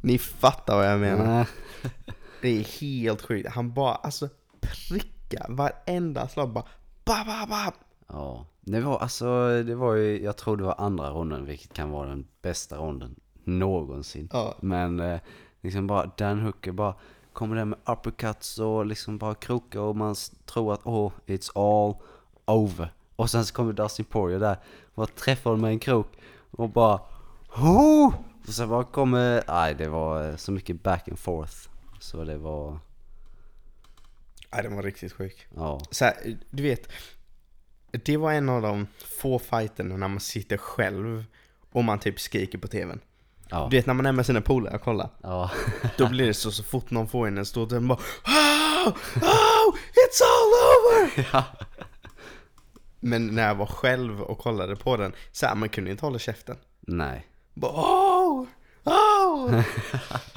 Ni fattar vad jag menar. Det är helt sjukt. Han bara, alltså prickar varenda slag bara ba, ba, ba. Ja, det var alltså, det var ju, jag tror det var andra ronden, vilket kan vara den bästa ronden någonsin. Ja. Men eh, liksom bara, Dan Hooker bara kommer där med uppercuts och liksom bara krokar och man tror att oh, it's all over. Och sen så kommer Dustin Poirier där, bara träffar honom med en krok och bara oh! Och sen bara kommer, nej det var eh, så mycket back and forth. Så det var, Nej, den var riktigt sjuk. ja, Så här, du vet, det var en av de få fighterna när man sitter själv och man typ skriker på tvn. ja, Du vet när man är med sina polare och kollar. ja, Då blir det så, så fort någon får in en stor den bara oh, oh, It's all over! ja, Men när jag var själv och kollade på den, så här, man kunde inte hålla käften. nej. Bara oh, oh.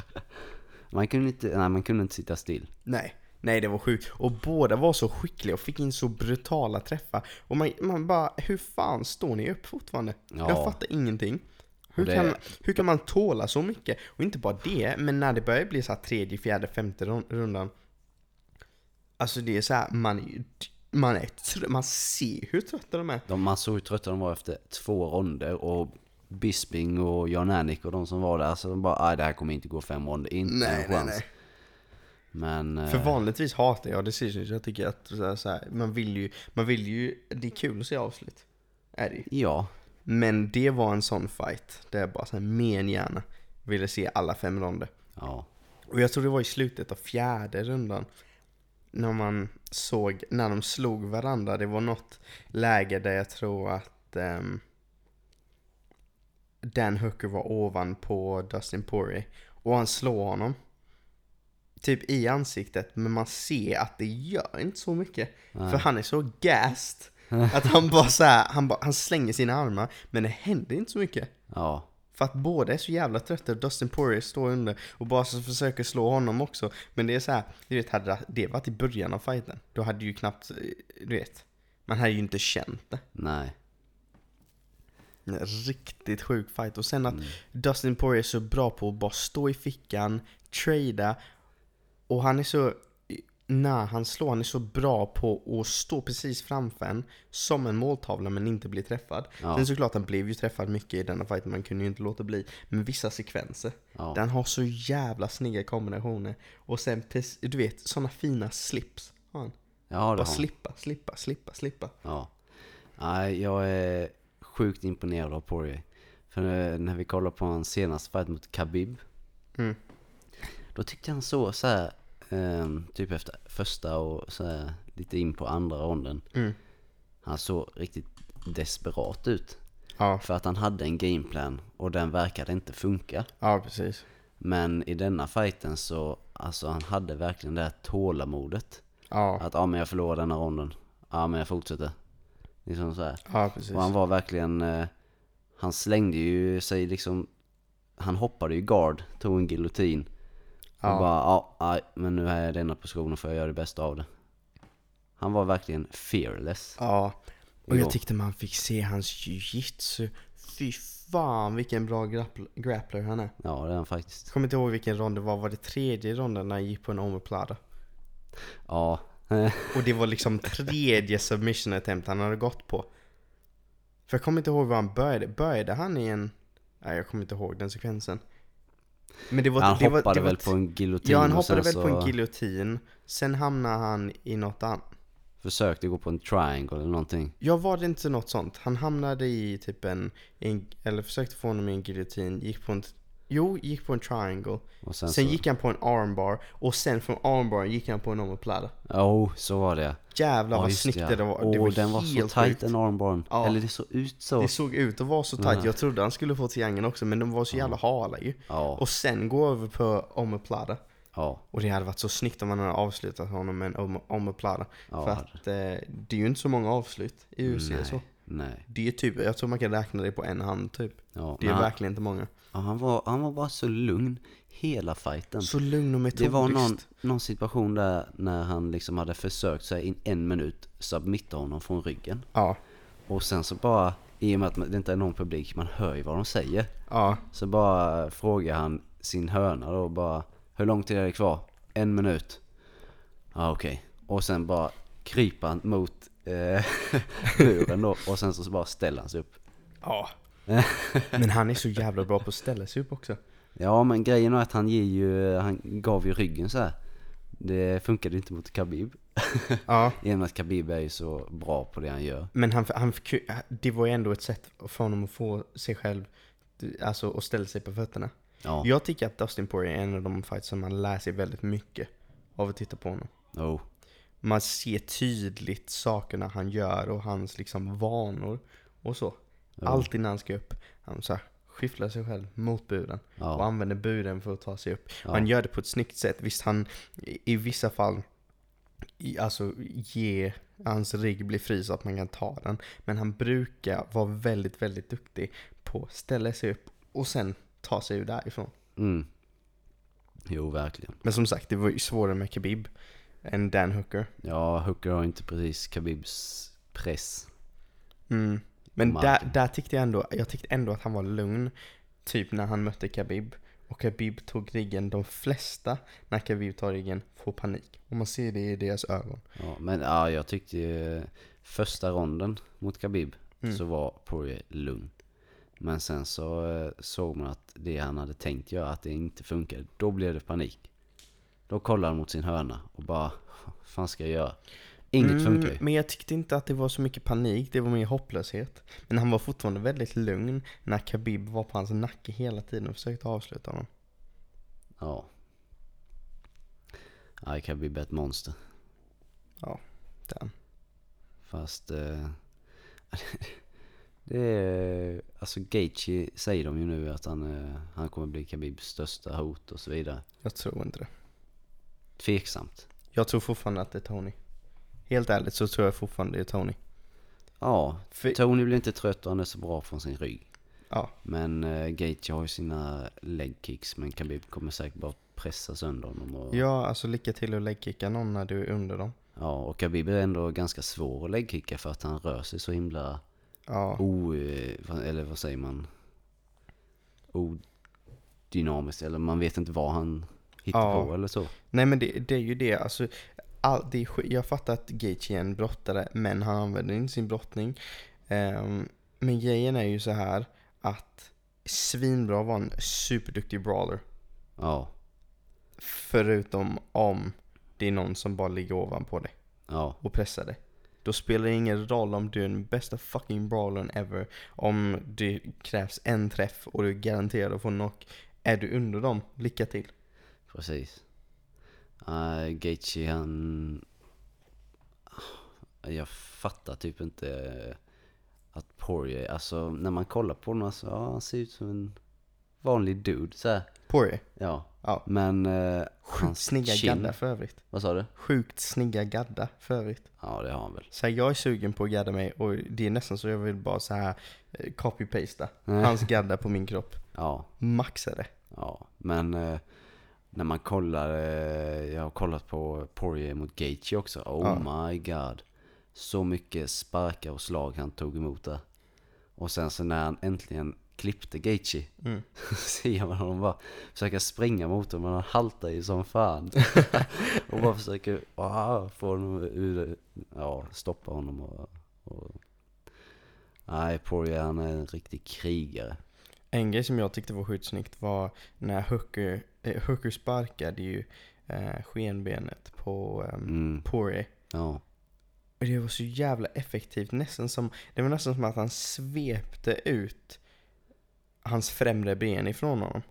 Man kunde inte, nej man kunde inte sitta still. Nej, nej det var sjukt. Och båda var så skickliga och fick in så brutala träffar. Och man, man bara, hur fan står ni upp fortfarande? Ja. Jag fattar ingenting. Hur, det- kan, hur kan man tåla så mycket? Och inte bara det, men när det börjar bli så tredje, fjärde, femte run- rundan. Alltså det är så här, man är man är tr- man ser hur trötta de är. De, man såg hur trötta de var efter två ronder och Bisping och Jan Anik och de som var där, så de bara nej det här kommer inte gå fem ronder, inte Nej, en nej, chans. nej. Men... eh, För vanligtvis hatar jag decisions. Jag tycker att så här, så här, man vill ju, man vill ju, det är kul att se avslut. Är det ju. Ja, Men det var en sån fight där jag bara så här, mer än gärna ville se alla fem ronder. ja, Och jag tror det var i slutet av fjärde rundan. När man såg, när de slog varandra. Det var något läge där jag tror att ehm, Dan Hooker var ovanpå Dustin Poirier. Och han slår honom. Typ i ansiktet. Men man ser att det gör inte så mycket. För han är så gassed. Att han bara så här, han, bara, han slänger sina armar. Men det händer inte så mycket. ja, För att båda är så jävla trötta. Dustin Poirier står under och bara försöker slå honom också. Men det är så här, du vet, hade det varit i början av fighten, då hade ju knappt, eh, du vet, man hade ju inte känt det. nej. En riktigt sjuk fight. Och sen att Dustin Poirier är så bra på att bara stå i fickan, trada. Och han är så, när han slår, han är så bra på att stå precis framför en som en måltavla men inte bli träffad. Ja. Sen såklart, han blev ju träffad mycket i denna fight, man kunde ju inte låta bli. Men vissa sekvenser, Ja. den har så jävla snygga kombinationer. Och sen, du vet, sådana fina slips har han. Ja, det Bara har slippa, slippa, slippa, slippa. Ja. Nej, jag är sjukt imponerad av Poirier. För eh, när vi kollar på hans senaste fight mot Khabib. Mm. Då tyckte han så, så här, typ efter första och så här, lite in på andra ronden. Mm. Han såg riktigt desperat ut. Ja, För att han hade en gameplan och den verkade inte funka. ja precis. Men i denna fighten så, alltså han hade verkligen det här tålamodet. Ja, Att ja men jag förlorar denna ronden. Ja men jag fortsätter. Liksom så här. ja precis. Och han var verkligen, eh, han slängde ju sig liksom, han hoppade ju guard, tog en giljotin. Ja. Och bara, ja, nej, men nu är jag i denna positionen för jag gör det bästa av det. Han var verkligen fearless. Ja, och jag tyckte man fick se hans jiu-jitsu. Fy fan vilken bra grappl- grappler han är. Ja, det är han faktiskt. Jag kommer inte ihåg vilken rond det var, var det tredje ronden när han gick på en omoplata? Ja, Och det var liksom tredje submission attempt han hade gått på. För jag kommer inte ihåg var han började. Började han i en... Nej jag kommer inte ihåg den sekvensen. Var... han var, hoppade var väl på en giljotin Ja han hoppade väl på en så giljotin. Sen hamnade han i något annat. försökte gå på en triangle eller någonting. Ja, var det inte något sånt? Han hamnade i typ en, en eller försökte få honom i en giljotin, gick på en, jo, gick på en triangle. Och sen, Sen så, gick han på en armbar och sen från armbar gick han på en omoplata. oh, så var det Jävlar Ja, vad snyggt ja. det var. Åh, det var den var så tight sjukt. en armbarn. Ja. Eller det såg ut så. Det såg ut att vara så tight. Ja. Jag trodde han skulle få triangeln också men de var så jävla hala ju. Och sen gå över på omoplata. ja, Och det hade varit så snyggt om man hade avslutat honom med en om- omoplata. Ja, För att eh, det är ju inte så många avslut i UFC nej, så. nej. Det är typ, jag tror man kan räkna det på en hand typ. Ja, Det är han, verkligen inte många. Ja, han, var, han var bara så lugn hela fighten. Så lugn och metodiskt. Det var någon, någon situation där när han liksom hade försökt sig in en minut submitta honom från ryggen. Ja, Och sen så bara, i och med att det inte är någon publik, man hör ju vad de säger. ja, Så bara frågar han sin höna då bara, hur lång tid är det kvar? En minut. Ja okej. Och sen bara kryper han mot eh, buren då och sen så bara ställer han sig upp. ja. Men han är så jävla bra på att ställa sig upp också. Ja men grejen är att han ger ju, han gav ju ryggen så här. Det funkade inte mot Khabib. Ja, med att Khabib är ju så bra på det han gör. men han, han, det var ju ändå ett sätt för honom att få sig själv, alltså att ställa sig på fötterna. Ja. Jag tycker att Dustin Poirier är en av de fights som man lär sig väldigt mycket av att titta på honom. Oh. Man ser tydligt sakerna han gör och hans liksom vanor och så. Ja. Alltid när han ska upp, han så här, skyfflar sig själv mot buren. och Ja. använder buden för att ta sig upp. Ja. Och han gör det på ett snyggt sätt. Visst, han i, i vissa fall i, alltså ge hans rygg blir fri så att man kan ta den. Men han brukar vara väldigt, väldigt duktig på att ställa sig upp och sen ta sig ur därifrån. Mm. Jo verkligen. Men som sagt, det var ju svårare med Khabib än Dan Hooker. Ja, Hooker har inte precis Khabibs press. Mm. Men där, där tyckte jag ändå, jag tyckte ändå att han var lugn. Typ när han mötte Khabib. Och Khabib tog ryggen. De flesta, när Khabib tar ryggen, får panik. Och man ser det i deras ögon. Ja, men ja, jag tyckte ju första ronden mot Khabib Mm. så var Poirier lugn. Men sen så eh, såg man att det han hade tänkt göra, att det inte funkade. Då blev det panik. Då kollar han mot sin hörna och bara, vad fan ska jag göra? Inget funkar ju. Mm, Men jag tyckte inte att det var så mycket panik, det var mer hopplöshet. Men han var fortfarande väldigt lugn när Khabib var på hans nacke hela tiden och försökte avsluta honom. Ja. I can be ett monster. Den. Fast eh, det är, alltså Gaethje säger de ju nu att han, eh, han kommer bli Khabibs största hot och så vidare. Jag tror inte det. Tveksamt. Jag tror fortfarande att det är Tony. Helt ärligt så tror jag fortfarande det är Tony. Ja, För, Tony blir inte trött och han är så bra från sin rygg. ja, Men eh, Gaethje har ju sina leg kicks men Khabib kommer säkert bara pressa sönder honom. Och, ja, alltså lycka till att läggkicka någon när du är under dem. ja, och Khabib är ändå ganska svår att legkicka för att han rör sig så himla Ja, o... eh, Eller vad säger man? Odynamiskt. Eller man vet inte vad han hittar Ja. på eller så. nej men det, det är ju det, alltså. All, det är, jag fattar att Gaethje är en brottare, men han använder inte sin brottning. Ehm, men grejen är ju så här att Svinbra var en superduktig brawler. Ja, Förutom om det är någon som bara ligger ovanpå dig ja, och pressar dig. Då spelar det ingen roll om du är den bästa fucking brawlern ever. Om det krävs en träff och du är garanterad att få knock. Är du under dem, lycka till. precis. Uh, Gaethje han... Jag fattar typ inte att Poirier, alltså när man kollar på honom, alltså, ja, han ser ut som en vanlig dude så här. Poirier. Ja, Ja. men uh, Sjukt hans snygga kind- gaddar för övrigt. Vad sa du? Sjukt snygga gaddar för övrigt. Ja, det har han väl. Så här, jag är sugen på att gadda mig och det är nästan så jag vill bara så här eh, copy-pasta hans gaddar på min kropp. Ja, Maxa det. Ja, men eh, när man kollar, eh, jag har kollat på Poirier mot Gaethje också. Oh Ja. my god. Så mycket sparkar och slag han tog emot där. Och sen så när han äntligen klippte Gaethje Mm. ser man honom bara försöka springa mot honom men han haltar ju som fan. och bara försöker ah, få honom ur, ja, stoppa honom och, och Nej, Poirier han är en riktig krigare. En grej som jag tyckte var sjukt snyggt var när Hooker, eh, Hooker sparkade ju eh, skenbenet på eh, Mm, Poirier. ja, Och det var så jävla effektivt, nästan som, det var nästan som att han svepte ut hans främre ben ifrån honom.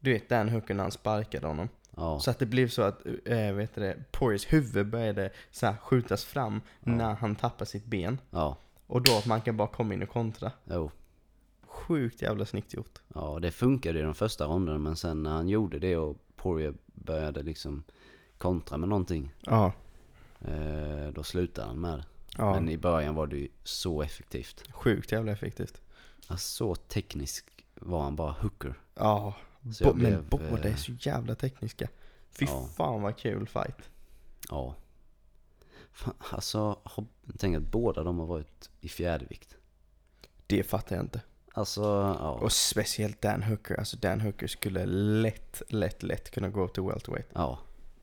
Du vet den hooken han sparkade honom. ja, Så att det blev så att, äh, vet du det, Poiriers huvud började så här skjutas fram Ja. när han tappade sitt ben. ja, Och då att man kan bara komma in och kontra. jo. Sjukt jävla snyggt gjort. Ja, det funkade i de första ronderna men sen när han gjorde det och Poirier började liksom kontra med någonting, Ja. eh, då slutade han med det. Ja, Men i början var det ju så effektivt. sjukt jävla effektivt. Alltså, så teknisk var han bara hooker. Ja, bo- jag men blev, båda är eh, så jävla tekniska. Fy ja. fan vad kul fight. Ja. Fan, alltså, tänk att båda de har varit i fjärdevikt. Det fattar jag inte. Alltså, ja. Och speciellt Dan Hooker. Alltså Dan Hooker skulle lätt, lätt, lätt kunna gå till welterweight. Ja.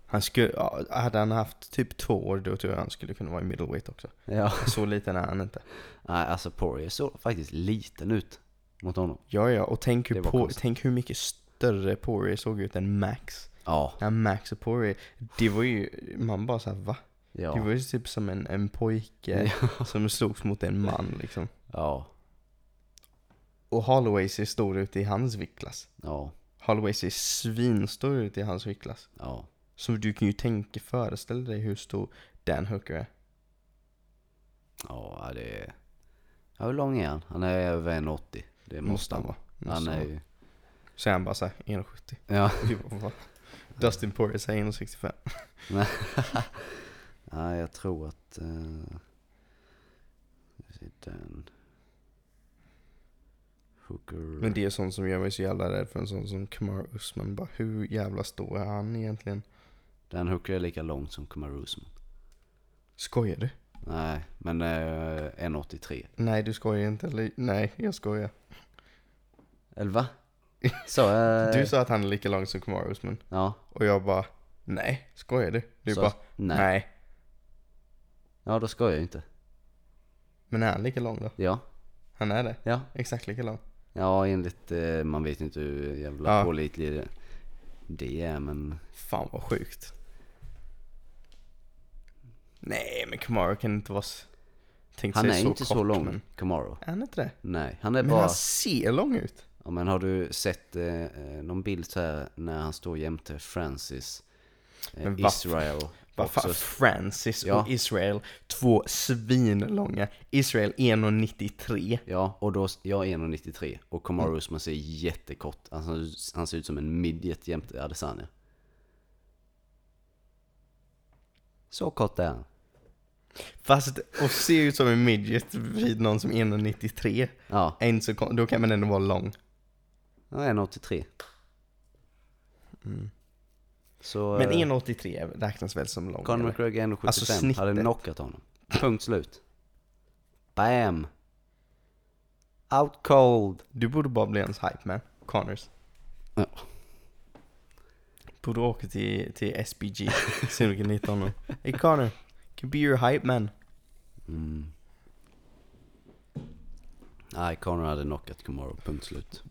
Han skulle, ja, hade han haft typ två år då tror jag han skulle kunna vara i middleweight också. Ja. Så liten är han inte. Nej, alltså Poirier såg faktiskt liten ut mot honom. Ja, ja, och tänk hur, på, tänk hur mycket större Poirier såg ut än Max. Ja. När Max och Poirier, det var ju, man bara såhär va? Ja. Det var ju typ som en, en pojke som slogs mot en man liksom. Ja. Och Holloway ser stor ut i hans viktklass. Ja. Holloway ser svinstor ut i hans viktklass. Ja. Så du kan ju tänka, föreställa dig hur stor Dan Hooker är. Ja, det är... Ja, hur lång är han? Han är över 1,80. Det måste han vara. Han Måste är ju... Så är han bara såhär 1,70. Ja. Dustin Poirier säger 1,65. ja, jag tror att... Uh... Den... Hooker... Men det är sånt som gör mig så jävla rädd för en sån som Kamar Usman. Bara hur jävla stor är han egentligen? Den Hooker är lika lång som Kamaru Usman. Skojar du? Nej, men uh, 1,83. Nej du skojar inte. Eller, nej, jag skojar. Eller va? Så jag... Du sa att han är lika lång som Kamar Usman. Ja. Och jag bara, nej, skojar du? Du så... bara, Nej. nej. Ja, då ska jag inte. Men är han lika lång då? Ja. Han är det? Ja. Exakt lika lång. Ja, enligt... eh, man vet inte hur jävla Ja. pålitlig det är. men Fan vad sjukt. Nej men Kamaru kan inte vara... Tänk han är så inte kort, så lång, Men... Kamaru. Är han inte det? Nej, han är Men bara... han ser lång ut. Ja, men har du sett eh, eh, någon bild så här när han står jämte Francis eh, Men Israel? Vad fan? Francis Ja. och Israel, två svinlånga. Israel 1,93. Ja, och då, jag är 1,93 och Kamaru Usman ser jättekort. Alltså, han ser ut som en midget jämte Adesanya. Så kort är han. Fast, och ser ut som en midget vid någon som är 1,93. Ja, Är inte så Då kan man ändå vara lång. är 1,83. Så Men eh, 1,83 räknas väl som lång? Conor? McGregor är 1,75. Alltså snittet. hade knockat honom. Punkt slut. Bam! Out cold! Du borde bara bli ens hype man. Connors. Ja. Borde åka till, till SBG. Se om du kan hitta honom. Hey Connor, can be your hype man. Mm. Nej, Conor hade knockat Kamaru. Punkt slut.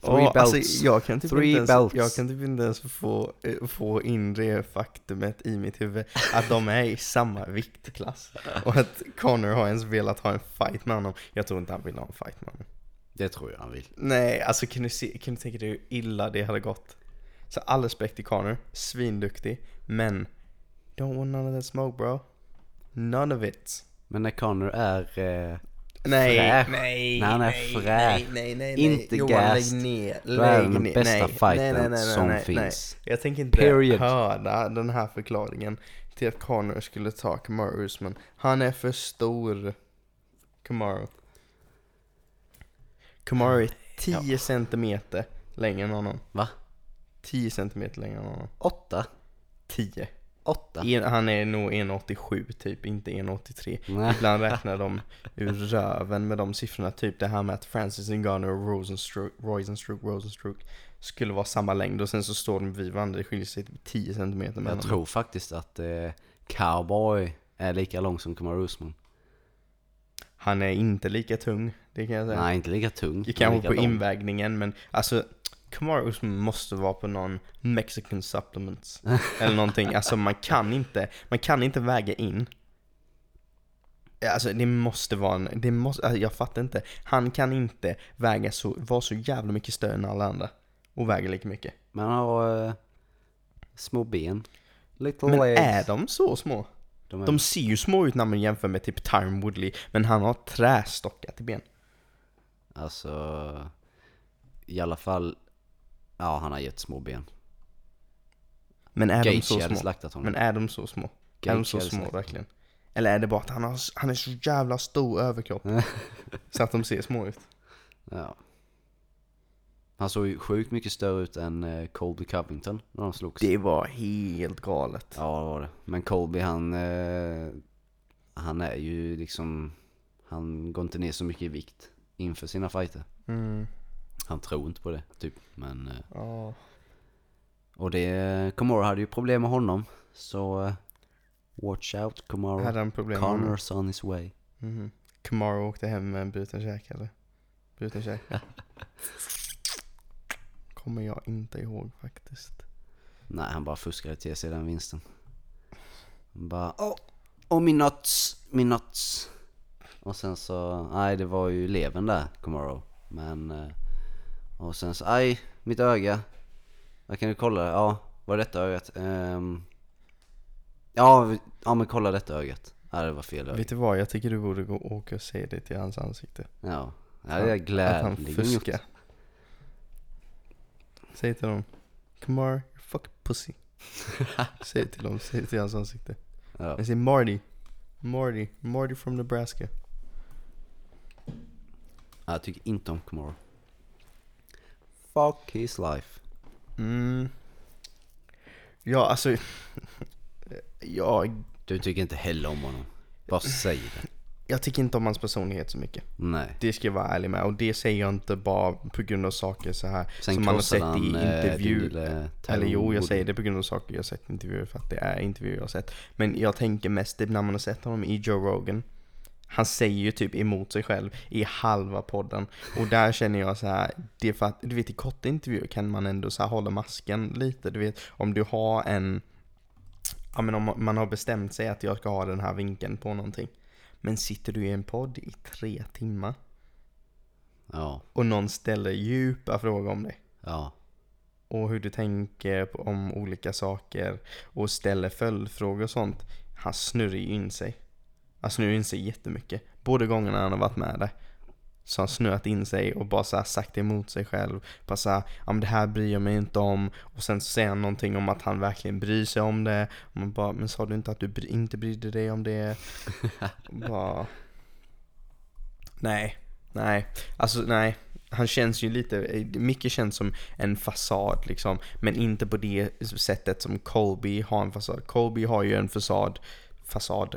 Three Ja, belts. Alltså, jag kan typ Three inte ens, belts. jag kan typ inte ens få, eh, få in det faktumet i mitt huvud att de är i samma viktklass. Och att Connor har ens velat ha en fight med honom. Jag tror inte han vill ha en fight med honom. Det tror jag han vill. Nej, alltså kan du, se, kan du tänka dig hur illa det hade gått? Så all respekt till Connor, svinduktig, men don't want none of that smoke bro. None of it. Men när Conor är... Eh, Nej, Fräsch. nej, När han är nej, fräsch. nej, nej, nej, Inte Johan, gassed. lägg ner, Då är lägg den ner. bästa nej, fighten nej, nej, som finns. Jag tänker inte Period. höra den här förklaringen till att Connor skulle ta Kamaru Usman. Han är för stor. Kamaru. Kamaru är 10 centimeter längre än honom. Va? 10 centimeter längre än honom. Åtta? 10. Åtta? En, han är nog 1,87 typ, inte 1,83. Nej. Ibland räknar de ur röven med de siffrorna, typ det här med att Francis Ngannou och Rosenstruck, Rosenstruck, Rosenstruck skulle vara samma längd och sen så står de vid varandra, det skiljer sig typ 10 cm mellan Jag tror faktiskt att eh, Cowboy är lika lång som Kamaru Usman. Han är inte lika tung, det kan jag säga. Nej, inte lika tung. Kanske lika på lång. invägningen, men alltså Kamaru Usman måste vara på någon Mexican supplements eller någonting. Alltså man kan inte, man kan inte väga in. Alltså det måste vara en, det måste, alltså, jag fattar inte. Han kan inte väga så, vara så jävla mycket större än alla andra. Och väga lika mycket. Men han har eh, små ben. Little Men legs. är de så små? De är, De ser ju små ut när man jämför med typ Tyron Woodley, men han har trästockar till ben. Alltså, i alla fall, ja han har jättesmå ben. Men är de så små? slaktat honom. Men är de så små? är de så hade små slaktat verkligen? Eller är det bara att han, har, han är så jävla stor överkropp? så att de ser små ut? Ja. Han såg ju sjukt mycket större ut än eh, Colby Covington när de slogs. Det var helt galet. Ja, det var det. Men Colby han, eh, han är ju liksom, han går inte ner så mycket i vikt inför sina fighter. Mm. Han tror inte på det, typ. Men, eh, Ja. och det, Komoro hade ju problem med honom. Så, eh, watch out Komoro. Hade han problem med honom? On his way. Mhm. Kamaru åkte hem med en bruten käke eller? Bruten käke? Kommer jag inte ihåg faktiskt. Nej, han bara fuskade till sig den vinsten. Han bara, åh, oh, min nuts, min nuts. Och sen så, nej det var ju levern där, Komoro. Men, eh, och sen så, aj, mitt öga. Jag kan du kolla, ja, var det detta ögat? Ehm, ja, ja men kolla detta ögat. Ja det var fel öga. Vet du vad, jag tycker du borde gå och åka och säga det till hans ansikte. Ja, ja det är Att han fuskar. Säg till dem, Kamar, you're fucking pussy. säg till dem, säg till hans ansikte. Ja. Jag säger Marty, Marty, Marty from Nebraska. Ja, Jag tycker inte om Komoro. Fuck his life. Mm. Ja, alltså. jag, Du tycker inte heller om honom. Bara säg det. jag tycker inte om hans personlighet så mycket. Nej. Det ska jag vara ärlig med. Och det säger jag inte bara på grund av saker så här Sen som man har sett i eh, intervju. din lille Eller jo, jag säger det på grund av saker jag sett i intervjuer för att det är intervjuer jag har sett. Men jag tänker mest när man har sett honom i Joe Rogan. Han säger ju typ emot sig själv i halva podden. Och där känner jag så här, det är för att, du vet i korta intervjuer kan man ändå så här hålla masken lite. Du vet, om du har en, ja men om man har bestämt sig att jag ska ha den här vinkeln på någonting. Men sitter du i en podd i tre timmar Ja, och någon ställer djupa frågor om det. ja, och hur du tänker om olika saker och ställer följdfrågor och sånt. Han snurrar ju in sig. Han nu in sig jättemycket. Både gångerna han har varit med där. Så han snöat in sig och bara så här sagt emot sig själv. Bara så här, ja men det här bryr jag mig inte om. Och sen så säger han någonting om att han verkligen bryr sig om det. Och man bara, men sa du inte att du bry- inte brydde dig om det? Bara... Nej, nej. Alltså nej. Han känns ju lite, mycket känns som en fasad liksom. Men inte på det sättet som Colby har en fasad. Colby har ju en fasad, fasad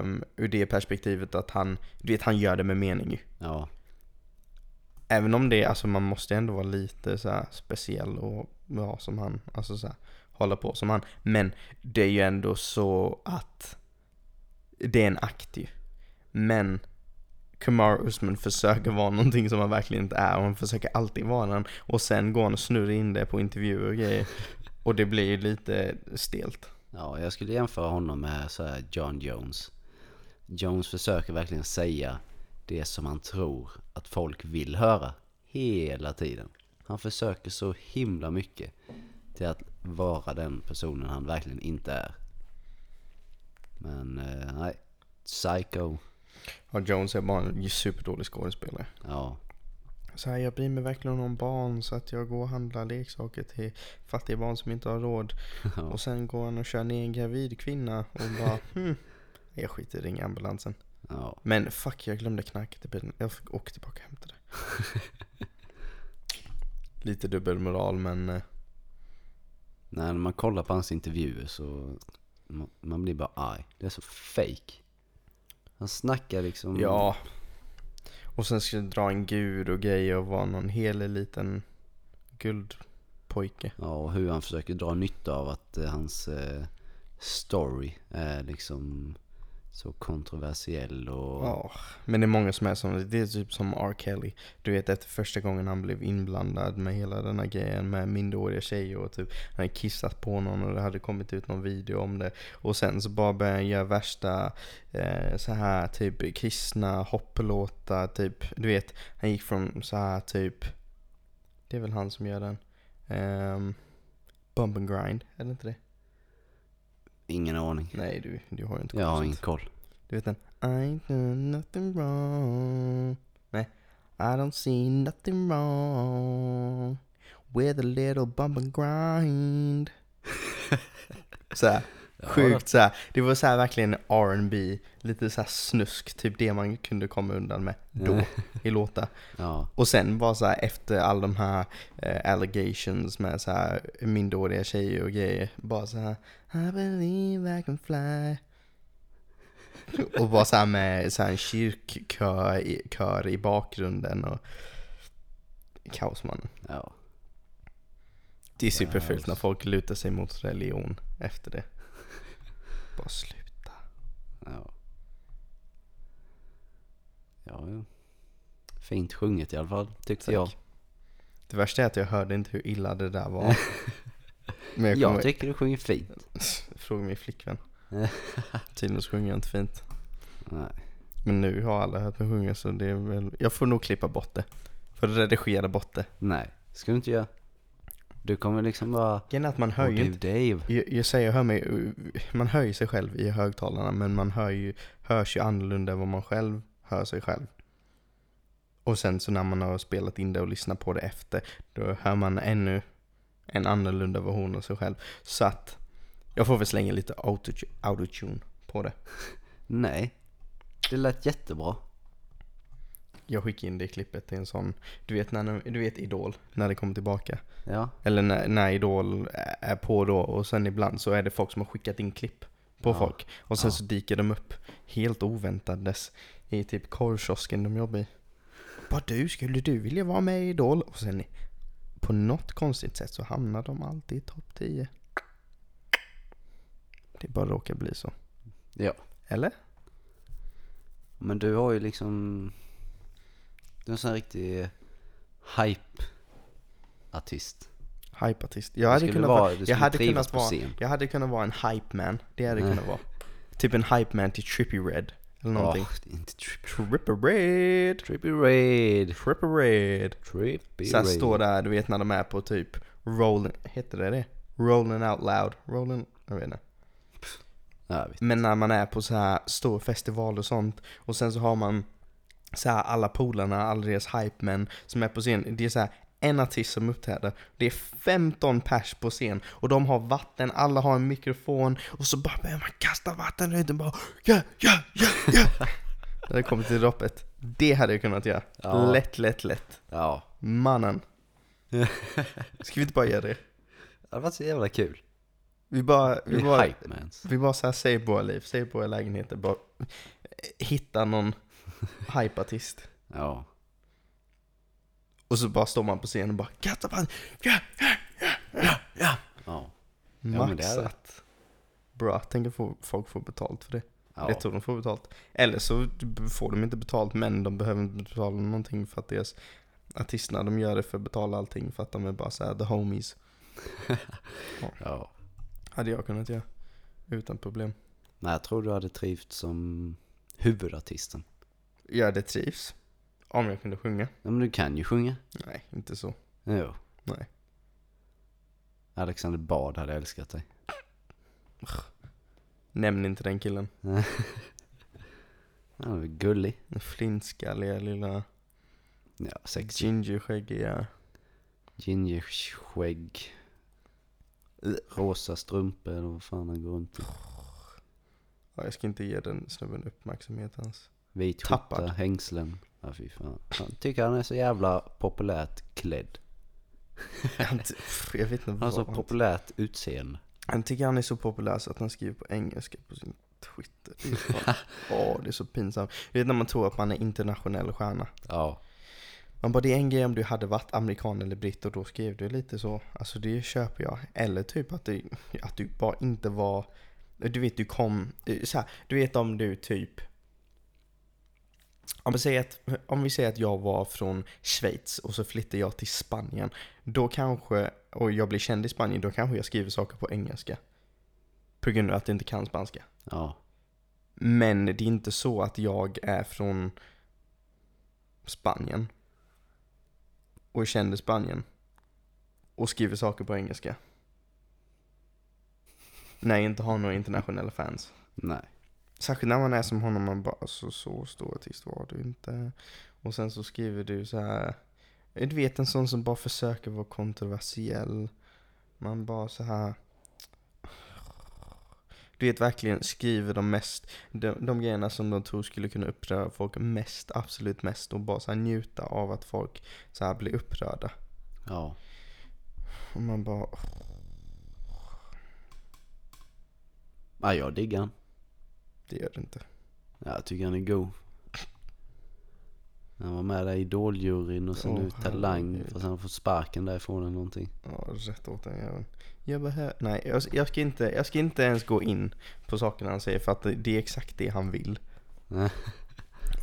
um, ur det perspektivet att han, du vet han gör det med mening ju. ja, Även om det, alltså man måste ändå vara lite så speciell och vara som han, alltså så här, hålla på som han. Men det är ju ändå så att det är en akt ju. Men Kumar Usman försöker vara någonting som han verkligen inte är och han försöker alltid vara den. Och sen går han och snurrar in det på intervjuer och grejer. Och det blir ju lite stelt. Ja. Jag skulle jämföra honom med så här John Jones. Jones försöker verkligen säga det som han tror att folk vill höra hela tiden. Han försöker så himla mycket till att vara den personen han verkligen inte är. Men eh, nej, Psycho, Och Jones är bara en superdålig skådespelare. ja, Så här, jag bryr mig verkligen om barn så att jag går och handlar leksaker till fattiga barn som inte har råd. ja, Och sen går han och kör ner en gravid kvinna och bara hmm, jag skiter i ringa ambulansen. ja, Men fuck, jag glömde knarket i bilen. Jag fick åka tillbaka och hämta det. Lite dubbelmoral men eh, Nej, när man kollar på hans intervjuer så man, man blir bara arg. Det är så fake. Han snackar liksom... ja. Och sen ska jag dra en gud och grejer och vara någon hel liten guldpojke. Ja, och hur han försöker dra nytta av att eh, hans eh, story är liksom så kontroversiell och... Ja, men det är många som är som, det är typ som R. Kelly. Du vet efter första gången han blev inblandad med hela den här grejen med minderåriga tjejer och typ han hade kissat på någon och det hade kommit ut någon video om det. Och sen så bara började han göra värsta eh, så här typ kristna hopplåtar typ. Du vet, han gick från så här typ, det är väl han som gör den. Um, Bump and grind, är det inte det? Ingen aning. Nej du, du har ju inte Jag har ingen koll. Du vet den? I done nothing wrong. Nej. I don't see nothing wrong with a little bump and grind. Såhär. Sjukt såhär. Det var såhär verkligen R&B lite såhär snusk, typ det man kunde komma undan med då i låtar. Ja, Och sen bara så här efter all de här eh, allegations med så här minderåriga tjejer och grejer. Bara så här I believe I can fly. Och bara så här med så en kyrkkör i, kör i bakgrunden och kaosmannen. ja. Det är superfult när folk lutar sig mot religion efter det. Bara sluta. Ja. Ja. Fint sjunget i alla fall, tyckte Tack. jag. Det värsta är att jag hörde inte hur illa det där var. Men jag Jag tycker du sjunger fint. fråga min flickvän. Tydligen sjunger jag inte fint. Nej. Men nu har alla hört mig sjunga så det är väl, jag får nog klippa bort det. Får redigera bort det. Nej, ska du inte göra. Du kommer liksom bara... Är att man hör ju inte, Dave. jag, jag säger jag hör mig, man hör ju sig själv i högtalarna men man hör ju, hörs ju annorlunda än vad man själv hör sig själv. Och sen så när man har spelat in det och lyssnat på det efter, då hör man ännu en annorlunda version av sig själv. Så att jag får väl slänga lite auto- autotune på det. Nej. Det lät jättebra. Jag skickar in det klippet till en sån, du vet, när, du vet Idol, när det kommer tillbaka. Ja. Eller när, när Idol är på då och sen ibland så är det folk som har skickat in klipp på Ja. folk. Och sen Ja. så dyker de upp helt oväntades i typ korvkiosken de jobbar i. Bara du, skulle du vilja vara med i Idol? Och sen på något konstigt sätt så hamnar de alltid i topp 10. Det bara råkar bli så. Ja. Eller? men du har ju liksom... Du är en sån riktig hype-artist. Hypeartist. Jag hade kunnat vara- jag hade kunnat vara, jag hade kunnat vara en hype man. Det hade jag kunnat vara. Typ en hype man till Trippy Red. Eller någonting. Är inte trippy. Trippy Red. Trippy Raid. Trippy Red. Trippy Sen Raid. står där, du vet när de är på typ rolling, heter det det? Rolling out loud. Rolling, jag vet inte. Ja, jag vet. Men när man är på så här stor festival och sånt och sen så har man så här alla polarna, alla deras hype som är på scen. Det är så här en artist som uppträder. Det är 15 pers på scen och de har vatten, alla har en mikrofon och så bara börjar man kasta vatten ut och bara ja, ja, ja, ja. När det kommer till droppet. Det hade jag kunnat göra. Ja. Lätt, lätt, lätt. Ja. Mannen. Ska vi inte bara göra det? Det varit så jävla kul. Vi bara, Vi vi bara, vi bara säger på våra liv, säger på våra lägenheter, bara hitta någon hypeartist. Ja. Och så bara står man på scenen och bara kastar man, ja, ja, ja, ja, ja. Ja. Maxat. Bra, tänk att få, folk får betalt för det. ja. Jag tror de får betalt. Eller så får de inte betalt men de behöver inte betala någonting för att deras artisterna, de gör det för att betala allting för att de är bara såhär the homies. ja. Hade jag kunnat göra. Utan problem. Nej, jag tror du hade trivts som huvudartisten. Jag det trivs. Om jag kunde sjunga. Ja, men du kan ju sjunga. Nej, inte så. Jo. Nej. Alexander Bard hade älskat dig. Nämn inte den killen. Han väl gullig. Den flintskalliga lilla Ja, sexy. gingerskäggiga. Gingerskägg. Rosa strumpor eller vad fan han går runt i. Ja, jag ska inte ge den snubben uppmärksamhet hans. Vit Tappad. skjorta, hängslen. Ja, fy fan. Jag tycker han är så jävla populärt klädd. Han ty- pff, jag vet inte Han har så vad han, populärt utseende. han tycker han är så populär så att han skriver på engelska på sin Twitter. Det är fan- Åh, det är så pinsamt. Du vet när man tror att man är internationell stjärna. Ja. Man bara, det är en grej om du hade varit amerikan eller britt och då skrev du lite så. Alltså det köper jag. Eller typ att du, att du bara inte var, du vet du kom, så här, du vet om du typ om vi, säger att, om vi säger att jag var från Schweiz och så flyttar jag till Spanien. Då kanske, och jag blir känd i Spanien, då kanske jag skriver saker på engelska. På grund av att jag inte kan spanska. Ja. Men det är inte så att jag är från Spanien och är känd i Spanien och skriver saker på engelska. När jag inte har några internationella fans. Nej. Särskilt när man är som honom, man bara så, så stor artist var du inte. Och sen så skriver du så här. Du vet en sån som bara försöker vara kontroversiell. Man bara så här. Du vet verkligen skriver de mest, de, de grejerna som de tror skulle kunna uppröra folk mest, absolut mest. Och bara så här njuta av att folk så här blir upprörda. Ja. Och man bara, Ja, jag diggar. Det gör det inte. Ja, jag tycker han är god. Han var med där i Idoljuryn och sen Åh, nu Talang. Fast han fått sparken därifrån eller någonting. Ja, rätt åt den jäveln. Jag behöver, nej jag, jag, ska inte, jag ska inte ens gå in på sakerna han säger för att det, det är exakt det han vill.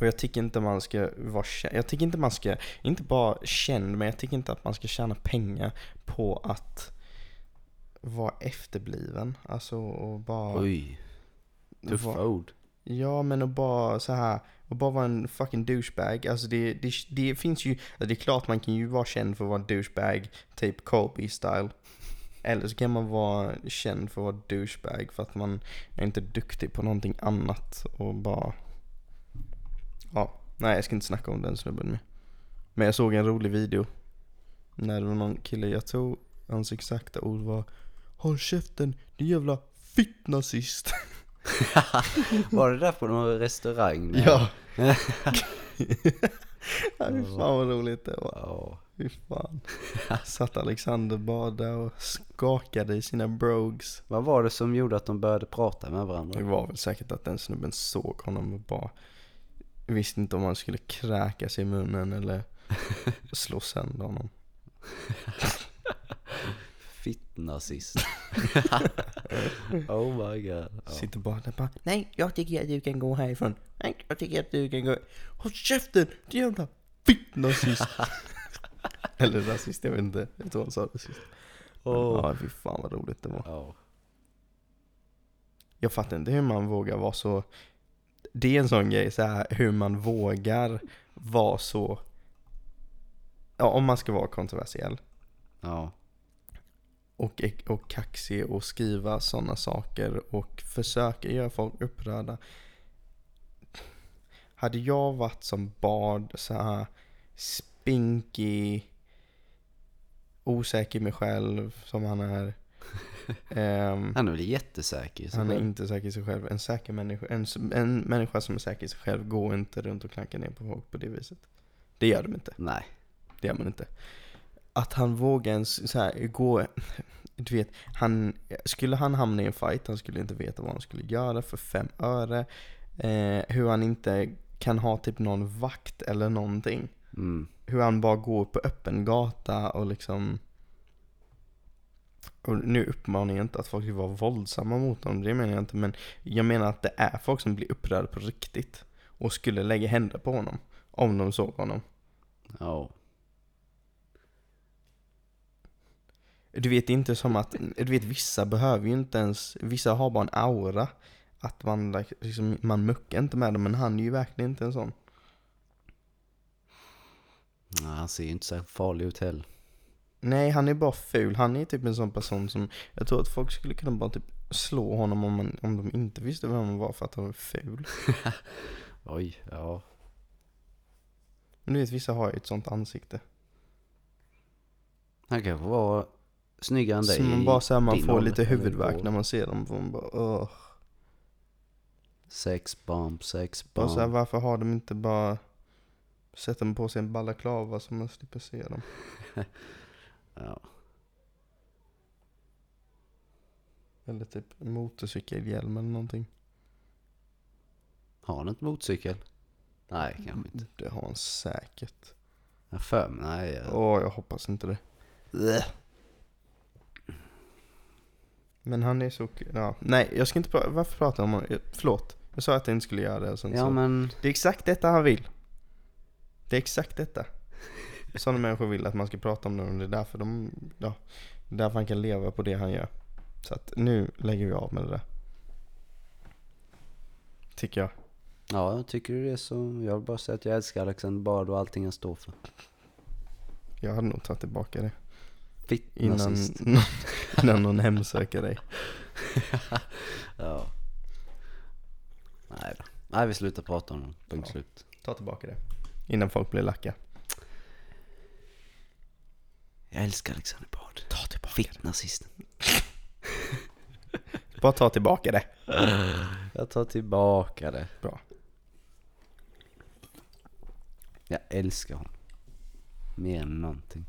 Och jag tycker inte man ska vara känd, jag tycker inte man ska, inte bara känd, men jag tycker inte att man ska tjäna pengar på att vara efterbliven. Alltså och bara... Oj. Tuffa vara- ord. Ja men att bara så här och bara vara en fucking douchebag. Alltså det, det, det finns ju, alltså det är klart man kan ju vara känd för att vara en douchebag, typ Colby style. Eller så kan man vara känd för att vara douchebag för att man är inte duktig på någonting annat och bara... Ja, nej jag ska inte snacka om den snubben mer. Men jag såg en rolig video. När det var någon kille, jag tror hans exakta ord var Håll käften din jävla fittnazist. Var det där på någon restaurang? där? Ja. ja, fy fan vad roligt det var. Ja. Fy fan. Satt Alexander bara där och skakade i sina brogues. Vad var det som gjorde att de började prata med Det varandra? var väl säkert att den snubben såg honom och bara visste inte om han skulle kräka sig i munnen eller slå sönder honom. Fittnazist. oh my god. Ja. Sitter bara där bara, nej jag tycker att du kan gå härifrån. Nej, jag tycker att du kan gå... Håll käften! Din jävla fitt-nazist! Eller rasist, jag vet inte. Jag tror han sa det sist. Ja, fy fan vad roligt det var. Ja. Jag fattar inte hur man vågar vara så... Det är en sån grej, så här, hur man vågar vara så... Ja, om man ska vara kontroversiell. Ja. Och, och kaxig och skriva sådana saker och försöka göra folk upprörda. Hade jag varit som bad så här spinkig, osäker i mig själv som han är. ehm, Han är väl jättesäker i sig han är själv. inte säker i sig själv. En, säker människa, en, en människa som är säker i sig själv går inte runt och klankar ner på folk på det viset. Det gör de inte. Nej. Det gör man inte. Att han vågar ens så här, gå, du vet, han, skulle han hamna i en fight, han skulle inte veta vad han skulle göra för fem öre. Eh, hur han inte kan ha typ någon vakt eller någonting. Mm. Hur han bara går på öppen gata och liksom och nu uppmanar jag inte att folk ska vara våldsamma mot honom, det menar jag inte. Men jag menar att det är folk som blir upprörda på riktigt. Och skulle lägga händer på honom. Om de såg honom. Ja. Du vet inte som att, du vet vissa behöver ju inte ens, vissa har bara en aura. Att man liksom, man muckar inte med dem, men han är ju verkligen inte en sån. Nej, han ser ju inte så farlig ut heller. Nej, han är bara ful. Han är typ en sån person som, jag tror att folk skulle kunna bara typ slå honom om, man, om de inte visste vem han var för att han var ful. Oj, ja. Men du vet, vissa har ju ett sånt ansikte. Han kanske var snyggare än dig Så man bara säger man får ålder, lite huvudvärk när man ser dem. För man bara, åh. Sex bomb, sex Bara så här, bomb. varför har de inte bara Sätter de på sig en balaklava så man slipper se dem? Ja. Eller typ motorcykelhjälm eller någonting. Har han inte motorcykel? Nej, kanske inte. Det har han säkert. Jag för mig, nej. Jag... Åh, jag hoppas inte det. Bleh. Men han är så... Ja. Nej, jag ska inte prata... Varför pratar jag om honom? Förlåt. Jag sa att jag inte skulle göra det. och Sen Ja så. men, Det är exakt detta han vill. Det är exakt detta. Sådana människor vill att man ska prata om dem. Det är därför de... Ja, därför han kan leva på det han gör. Så att nu lägger vi av med det där. Tycker jag. ja tycker du det så, jag vill bara säga att jag älskar Alexander Bard och allting han står för. Jag hade nog tagit tillbaka det. Fitt Innan, innan någon hemsöker dig. Ja. Nej då. Nej vi slutar prata om det, punkt Ja. slut. Ta tillbaka det. Innan folk blir lacka. Jag älskar Alexander Bard. Ta tillbaka Fitt nazisten. Bara ta tillbaka det. Jag tar tillbaka det. Bra. Jag älskar honom. Mer än någonting.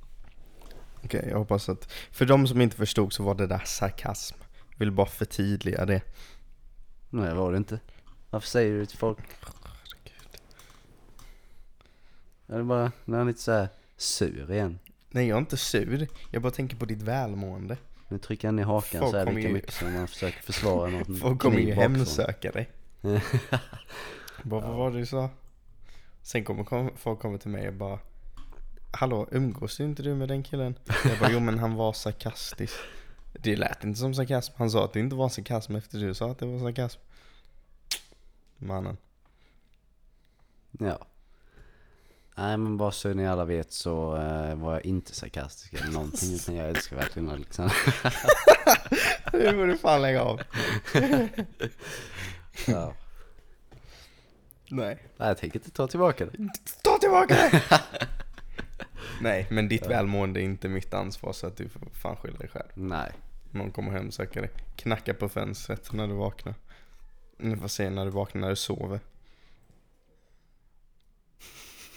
Okej, jag hoppas att... För de som inte förstod så var det där sarkasm. Vill bara förtydliga det. Nej var det inte. Varför säger du det till folk? Jag är bara, han är lite såhär sur igen. Nej, jag är inte sur. Jag bara tänker på ditt välmående. Nu trycker han i hakan Folk så här kommer lika ju- mycket som han försöker försvara någon Folk kommer ju hemsöka dig. bara, vad var det du sa? Sen kommer kom, folk komma till mig och bara Hallå, umgås inte du med den killen? Jag bara, jo men han var sarkastisk. Det lät inte som sarkasm. Han sa att det inte var sarkasm efter du sa att det var sarkasm. Mannen. Ja. Nej men bara så ni alla vet så eh, var jag inte sarkastisk eller någonting utan jag älskar verkligen Alexander. Nu får du fan lägga av. ja. Nej. Nej jag tänker inte ta tillbaka det. Ta tillbaka det! Nej, men ditt välmående är inte mitt ansvar så att du får fan skylla dig själv. Nej. Någon kommer hem och söker dig. Knacka på fönstret när du vaknar. Ni får se när du vaknar när du sover.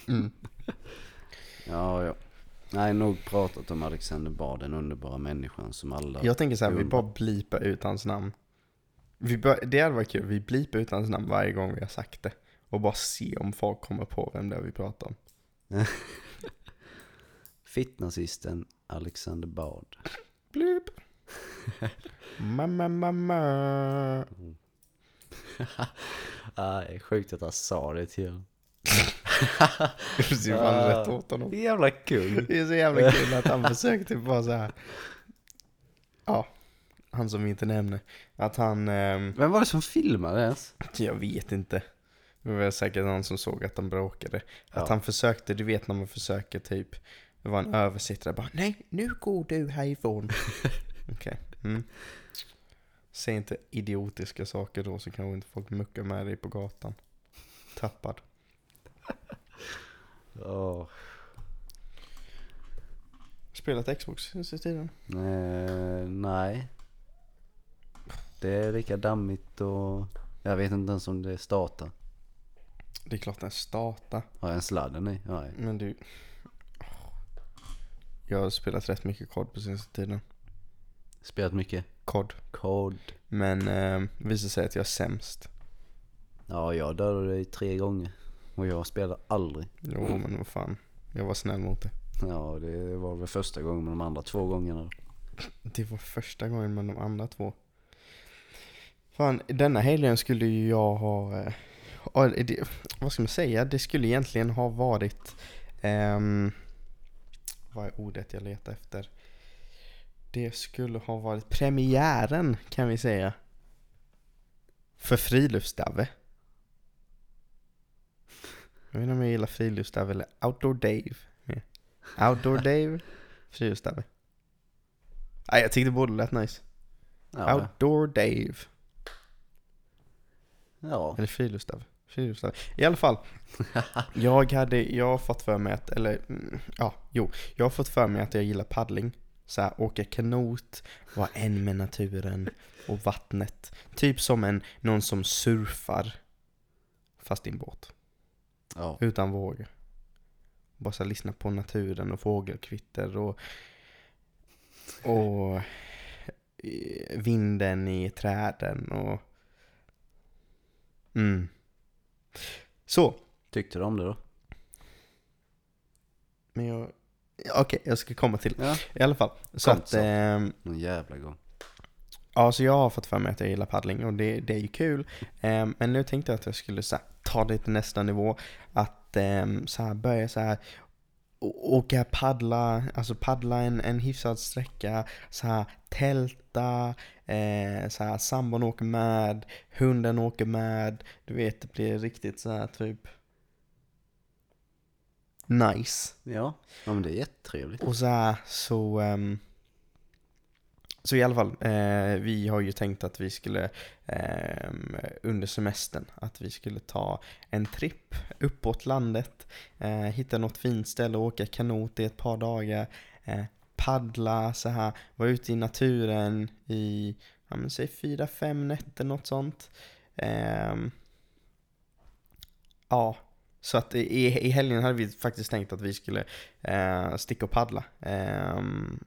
Mm. Ja, ja. Nej, nog pratat om Alexander Bard, den underbara människan som alla... Jag tänker så här, vi bara blipar ut hans namn. Vi bara, det hade varit kul, vi blipar ut hans namn varje gång vi har sagt det. Och bara se om folk kommer på vem det är vi pratar om. Fittnazisten Alexander Bard. Blip! Mamma, mamma. Nej, sjukt att han sa det till honom. Det ser rätt åt honom. Det är jävla kul. Det är så jävla kul att han försöker typ bara så här. Ja, han som vi inte nämner. Att han, ehm, Vem var det som filmade ens? jag vet inte. Det var säkert någon som såg att de bråkade. Att Ja. han försökte, du vet när man försöker typ. Det var en översittare bara nej, nu går du härifrån. Okej. Mm. Säg inte idiotiska saker då så kanske inte folk muckar med dig på gatan. Tappad. Åh. Spelat Xbox senaste tiden? Eh, nej. Det är lika dammigt och jag vet inte ens om det startar. Det är klart den startar. Har jag en sladden i? Nej. Men du. Jag har spelat rätt mycket kod på senaste tiden. Spelat mycket? Kod. Kod. Men eh, visar sig att jag är sämst. Ja, jag dödade dig tre gånger. Och jag spelar aldrig. Jo men vad fan. Jag var snäll mot dig. Ja, det var väl första gången med de andra två gångerna. Det var första gången med de andra två. Fan, denna helgen skulle ju jag ha... Eh, det, vad ska man säga? Det skulle egentligen ha varit... ehm, vad är ordet jag letar efter? Det skulle ha varit premiären kan vi säga. För Friluftsdave. Jag vet inte om jag gillar Friluftsdave eller Outdoor Dave. Outdoor Dave, Friluftsdave. Nej, jag tyckte båda lät nice. Ja, Outdoor Dave. ja. Eller friluftsdav. Friluftsdav. I alla fall. Jag hade, jag har fått för mig att, eller mm, ja, jo. Jag har fått för mig att jag gillar paddling. Så här, åka kanot, vara en med naturen och vattnet. Typ som en, någon som surfar. Fast i en båt. ja. Utan vågor. Bara så här, lyssna på naturen och fågelkvitter och, och eh, vinden i träden och... Mm. Så, Tyckte du om det då? men jag... Okej, jag ska komma till Ja. I alla fall. Så Kom att, så. ehm, Någon jävla gång. ja, så jag har fått för mig att jag gillar paddling och det, det är ju kul. Ehm, men nu tänkte jag att jag skulle så här, ta det till nästa nivå. Att ehm, så här, börja så här åka paddla, alltså paddla en, en hyfsad sträcka, så här tälta, eh, så här sambon åker med, hunden åker med, du vet det blir riktigt så här typ nice. Ja. ja, men det är jättetrevligt. Och så här, så... ehm, så i alla fall, eh, vi har ju tänkt att vi skulle eh, under semestern, att vi skulle ta en tripp uppåt landet, eh, hitta något fint ställe och åka kanot i ett par dagar, eh, paddla så här, vara ute i naturen i, ja men säg fyra, fem nätter, något sånt. Ehm, ja, så att i, i helgen hade vi faktiskt tänkt att vi skulle eh, sticka och paddla ehm,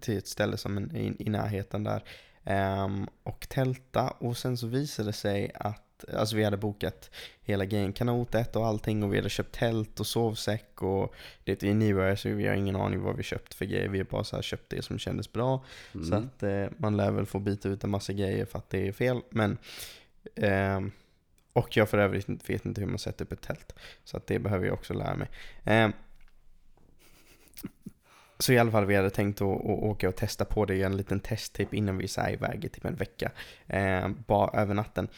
till ett ställe som en, i, i närheten där. Ehm, och tälta och sen så visade det sig att, alltså vi hade bokat hela grejen, kanotet och allting och vi hade köpt tält och sovsäck och det är nybörjare så vi har ingen aning vad vi köpt för grejer. Vi har bara så köpt det som kändes bra. Mm. Så att eh, man lär väl få byta ut en massa grejer för att det är fel. Men, ehm, och jag för övrigt vet inte hur man sätter upp ett tält. Så att det behöver jag också lära mig. Eh, så i alla fall vi hade tänkt att, att åka och testa på det, göra en liten test typ innan vi är iväg i typ en vecka. Eh, bara över natten.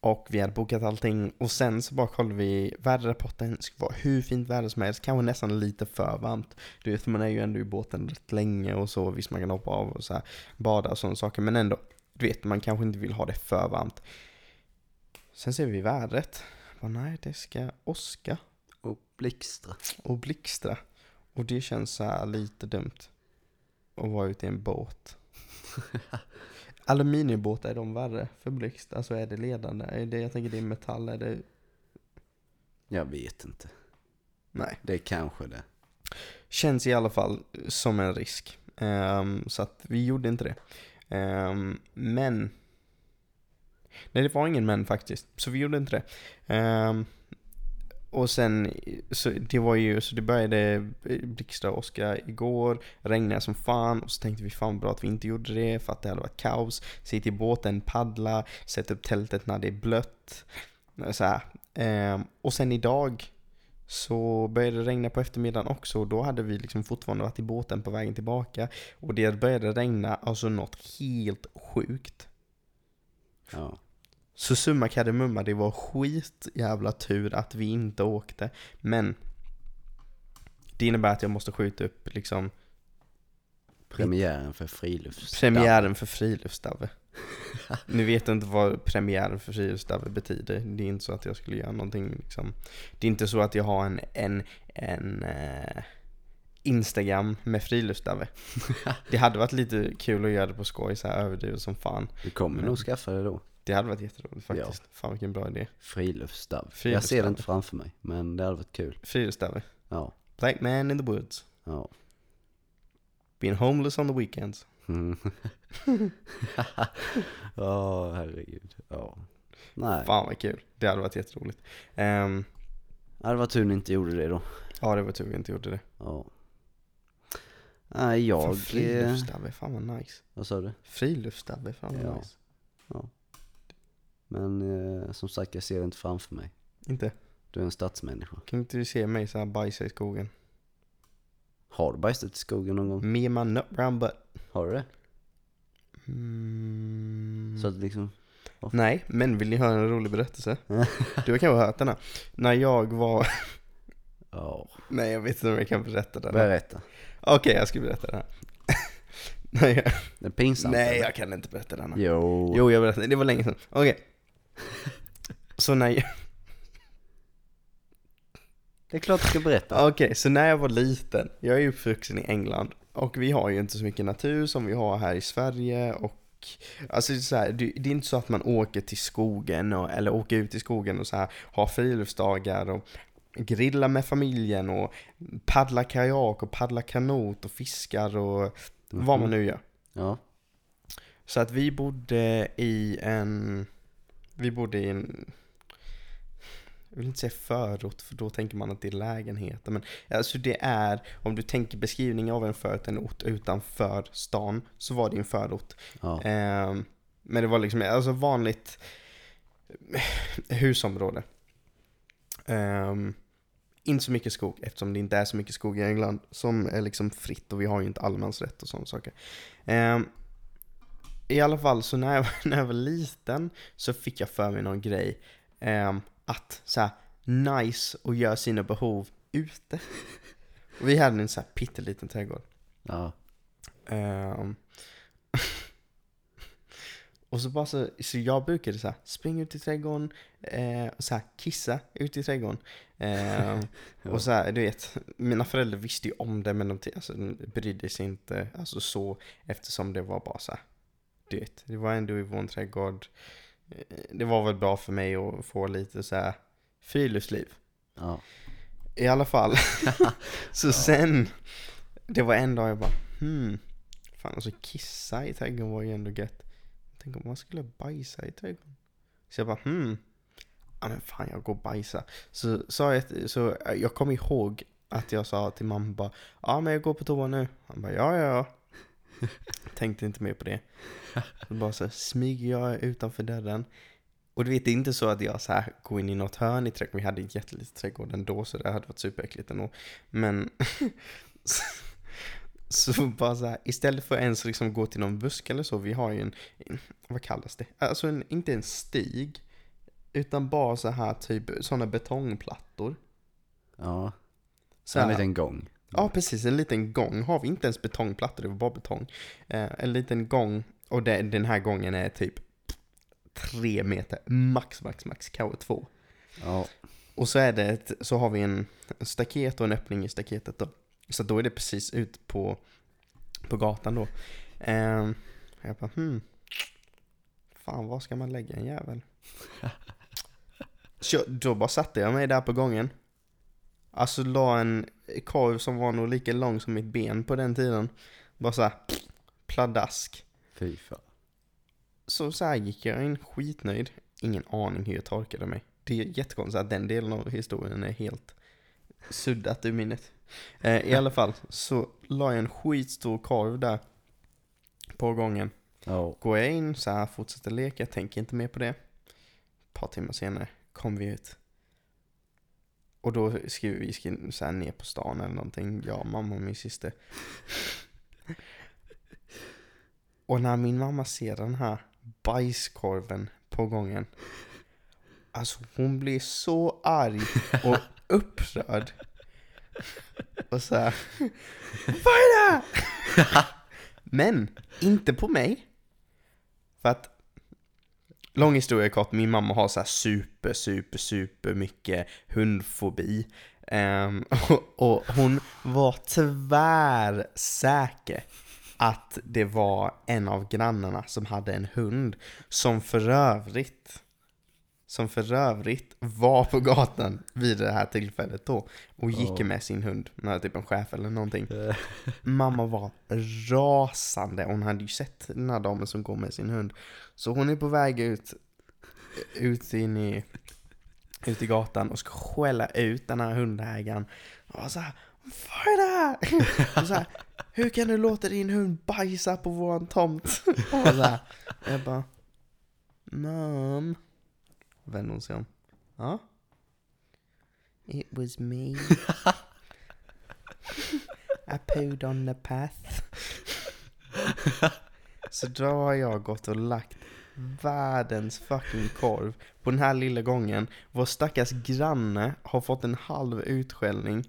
Och vi hade bokat allting och sen så bara kollade vi väderrapporten, det skulle vara hur fint väder som helst, kanske nästan lite för varmt. Du vet, man är ju ändå i båten rätt länge och så, visst man kan hoppa av och så här, bada och sådana saker, men ändå, du vet, man kanske inte vill ha det för varmt. Sen ser vi vädret, bara, nej det ska åska Och blixtra. och blixtra. Och det känns så lite dumt. Att vara ute i en båt. Aluminiumbåtar, är de värre för blixt? Alltså är det ledande? Är det, jag tänker det är metall, är det... Jag vet inte. Nej. Det är kanske det. Känns i alla fall som en risk. Ehm, så att vi gjorde inte det. Ehm, men... Nej, det var ingen men faktiskt. Så vi gjorde inte det. Um, och sen, så det var ju, så det började eh, blixtra och åska igår, regnade som fan och så tänkte vi fan bra att vi inte gjorde det för att det hade varit kaos. Sitta i båten, paddla, sätta upp tältet när det är blött. Så här. Ehm, och sen idag så började det regna på eftermiddagen också och då hade vi liksom fortfarande varit i båten på vägen tillbaka. Och det började regna, alltså något helt sjukt. Ja. Så summa kardemumma, det var skit jävla tur att vi inte åkte. Men det innebär att jag måste skjuta upp liksom Premiären för frilufts... premiären för friluftsdave. Nu vet jag inte vad premiären för friluftsdave betyder. Det är inte så att jag skulle göra någonting liksom. Det är inte så att jag har en, en, en eh, Instagram med friluftsdave. Det hade varit lite kul att göra det på skoj, så här överdrivet som fan. Du kommer Men- nog skaffa det då. Det hade varit jätteroligt faktiskt. Fan vilken bra idé. Friluftsdav. Jag ser Friluftsdav. det inte framför mig, men det hade varit kul. Friluftsdave. Ja. Black man in the woods. Ja. Being homeless on the weekends. Mm. Ja, herregud. Ja. Nej, Fan vad kul. Det hade varit jätteroligt. Um, Ja, det var tur ni inte gjorde det då. ja, det var tur vi inte gjorde det. Ja. Nej, Fan, jag... Eh, friluftsdave, fan vad nice. vad sa du? Friluftsdave, fan vad Ja. nice. Men eh, som sagt, jag ser det inte framför mig. Inte? Du är en stadsmänniska. Kan inte du se mig så här bajsa i skogen? Har du bajsat i skogen någon gång? Me and my nut brown butt. Har du det? Mm. Så att liksom... Nej, men vill ni höra en rolig berättelse? Du har kanske hört den här. När jag var... Ja, Nej, jag vet inte om jag kan berätta den. här. berätta. Okej, jag ska berätta den här. Nej, jag... Det är pinsamt. Nej, eller? jag kan inte berätta den här. Jo. Jo, jag berättade. Det var länge sedan. Okej. Så när jag... Det är klart du ska berätta. Okej, så när jag var liten, jag är uppvuxen i England och vi har ju inte så mycket natur som vi har här i Sverige och Alltså det är, så här, det det är inte så att man åker till skogen och, eller åker ut i skogen och så här har friluftsdagar och grillar med familjen och paddlar kajak och paddlar kanot och fiskar och vad man nu gör. Ja. Så att vi bodde i en, vi bodde i en, jag vill inte säga förort för då tänker man att det är lägenheter. Men alltså det är, om du tänker beskrivning av en förort, en ort utanför stan, så var det en förort. Ja. Ehm, men det var liksom, alltså vanligt husområde. Ehm, inte så mycket skog eftersom det inte är så mycket skog i England som är liksom fritt och vi har ju inte allemansrätt och sådana saker. Ehm, I alla fall så när jag, när jag var liten så fick jag för mig någon grej ehm, att så här nice och göra sina behov ute. Och vi hade en så här pytteliten trädgård. Ja. Ehm, och så bara så, så jag brukade så här, springa ut i trädgården, eh, och så här, kissa ut i trädgården. Ja. och så här, du vet, mina föräldrar visste ju om det men de alltså, brydde sig inte alltså, så eftersom det var bara så här, du vet, det var ändå i vår trädgård. Eh, Det var väl bra för mig att få lite så här friluftsliv. Ja. I alla fall. så sen, det var en dag jag bara, hmm, fan alltså kissa i trädgården var ju ändå gött. Tänk om man skulle bajsa i trädgården. Så jag bara, hmm, ja men fan jag går och bajsar. Så sa jag, så jag kom ihåg att jag sa till mamma bara, ja men jag går på toa nu. Han bara, ja ja ja. Tänkte inte mer på det. Så bara så smyger jag utanför dörren. Och du vet, det är inte så att jag så här går in i något hörn i trädgården. Vi hade en jätteliten trädgård ändå, så det hade varit superäckligt ändå. Men så, bara så här, istället för att ens liksom gå till någon busk eller så, vi har ju en, vad kallas det? Alltså en, inte en stig, utan bara så här typ sådana betongplattor. Ja. Så en liten gång. Ja, precis. En liten gång har vi inte ens betongplattor, det var bara betong. Eh, en liten gång, och det, den här gången är typ tre meter, max, max, max, kanske två. Ja. Och så är det, ett, så har vi en staket och en öppning i staketet då. Så då är det precis ut på, på gatan då. Ehm, jag bara, hmm. Fan, var ska man lägga en jävel? Så då bara satte jag mig där på gången. Alltså la en korv som var nog lika lång som mitt ben på den tiden. Bara såhär, pladask. Fy fan. Så så här gick jag in skitnöjd. Ingen aning hur jag torkade mig. Det är jättekonstigt att den delen av historien är helt suddat ur minnet. Eh, I alla fall så la jag en skitstor korv där på gången. Ja. Går jag in så här, fortsätter leka, tänker inte mer på det. Ett par timmar senare kom vi ut. Och då skulle vi skulle så här ner på stan eller någonting, jag, mamma och min syster. Och när min mamma ser den här bajskorven på gången. Alltså hon blir så arg och upprörd. Och så här. Vad är det? Men inte på mig. För att Lång historia kort, min mamma har så här super, super, super mycket hundfobi. Um, ehm, och, och hon var tvärsäker att det var en av grannarna som hade en hund som för övrigt som för övrigt var på gatan vid det här tillfället då och gick Ja. med sin hund, med typ en chef eller någonting. Mamma var rasande, hon hade ju sett den här damen som går med sin hund. Så hon är på väg ut, ut in i, ut i gatan och ska skälla ut den här hundägaren. Och så här, vad är det här? Och så här, hur kan du låta din hund bajsa på våran tomt? Och så här, jag bara, Mom. Vände hon sig om. Ja? It was me. I pooed on the path. Så då har jag gått och lagt världens fucking korv på den här lilla gången. Vår stackars granne har fått en halv utskällning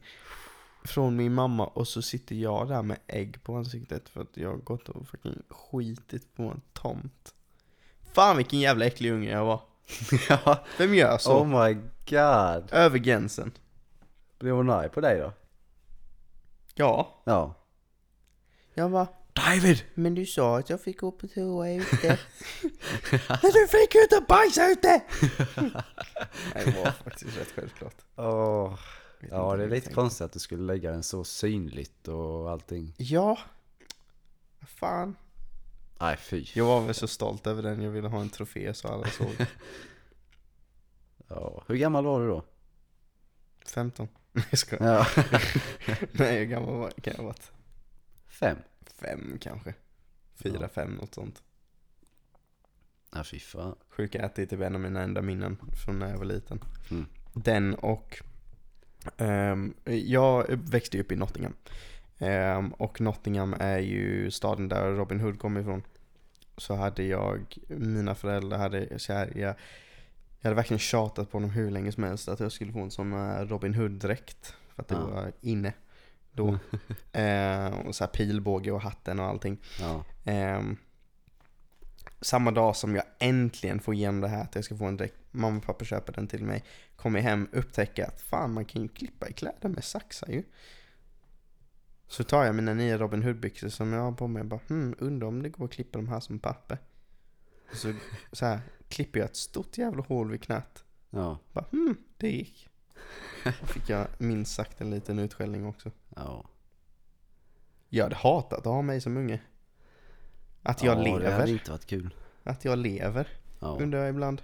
från min mamma och så sitter jag där med ägg på ansiktet för att jag har gått och fucking skitit på en tomt. Fan vilken jävla äcklig unge jag var. ja. Vem gör så? Oh my god. Över gränsen. Blev hon arg på dig då? Ja. Ja. Jag bara, David! men du sa att jag fick gå på toa ute. men du fick ju inte bajsa ute! Nej, det var faktiskt rätt självklart. Åh. Vet Ja, det är jag lite tänkte. konstigt att du skulle lägga den så synligt och allting. Ja. Fan. Nej, fy. Jag var väl så stolt över den, jag ville ha en trofé så alla såg. Ja. Hur gammal var du då? 15. Nej jag skojar. Ja. Nej hur gammal var kan jag ha varit? Fem. Fem kanske. Fyra, Ja. fem, något sånt. Ja, fy fan. Sjuka det är typ en av mina enda minnen från när jag var liten. Mm. Den och ehm, jag växte upp i Nottingham. Ehm, och Nottingham är ju staden där Robin Hood kommer ifrån. Så hade jag, mina föräldrar hade, så här, jag, jag hade verkligen tjatat på dem hur länge som helst att jag skulle få en sån eh, Robin Hood-dräkt. För att det Ja. var inne då. Ehm, och så här pilbåge och hatten och allting. Ja. Ehm, samma dag som jag äntligen får igenom det här att jag ska få en dräkt, mamma och pappa köper den till mig, kommer hem, upptäcker att fan man kan ju klippa i kläder med saxar ju. Så tar jag mina nya Robin Hood-byxor som jag har på mig och bara hmm, undrar om det går att klippa de här som papper. Och så, så här, klipper jag ett stort jävla hål vid knät. Ja. Bara hmm, det gick. Då fick jag minst sagt en liten utskällning också. Ja. Jag hade hatat att ha mig som unge. Att jag ja, det hade lever. inte varit kul. Att jag lever, Ja. undrar jag ibland.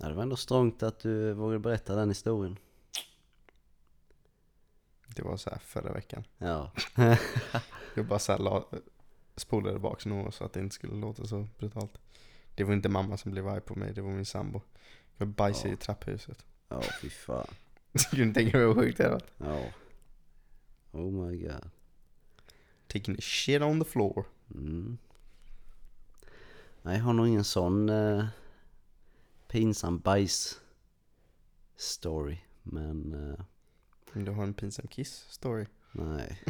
ja, det var ändå strångt att du vågade berätta den historien. Det var så här förra veckan. Ja. Jag bara så här la, spolade bak så att det inte skulle låta så brutalt. Det var inte mamma som blev arg på mig, det var min sambo. Jag bajsade Ja. i trapphuset. Ja, fy fan. Du kan tänka dig hur sjukt det var. Ja. Oh my god. Taking shit on the floor. Mm. Nej, jag har nog ingen sån eh, pinsam bajs story. Men eh, Du har en pinsam kiss story. nej.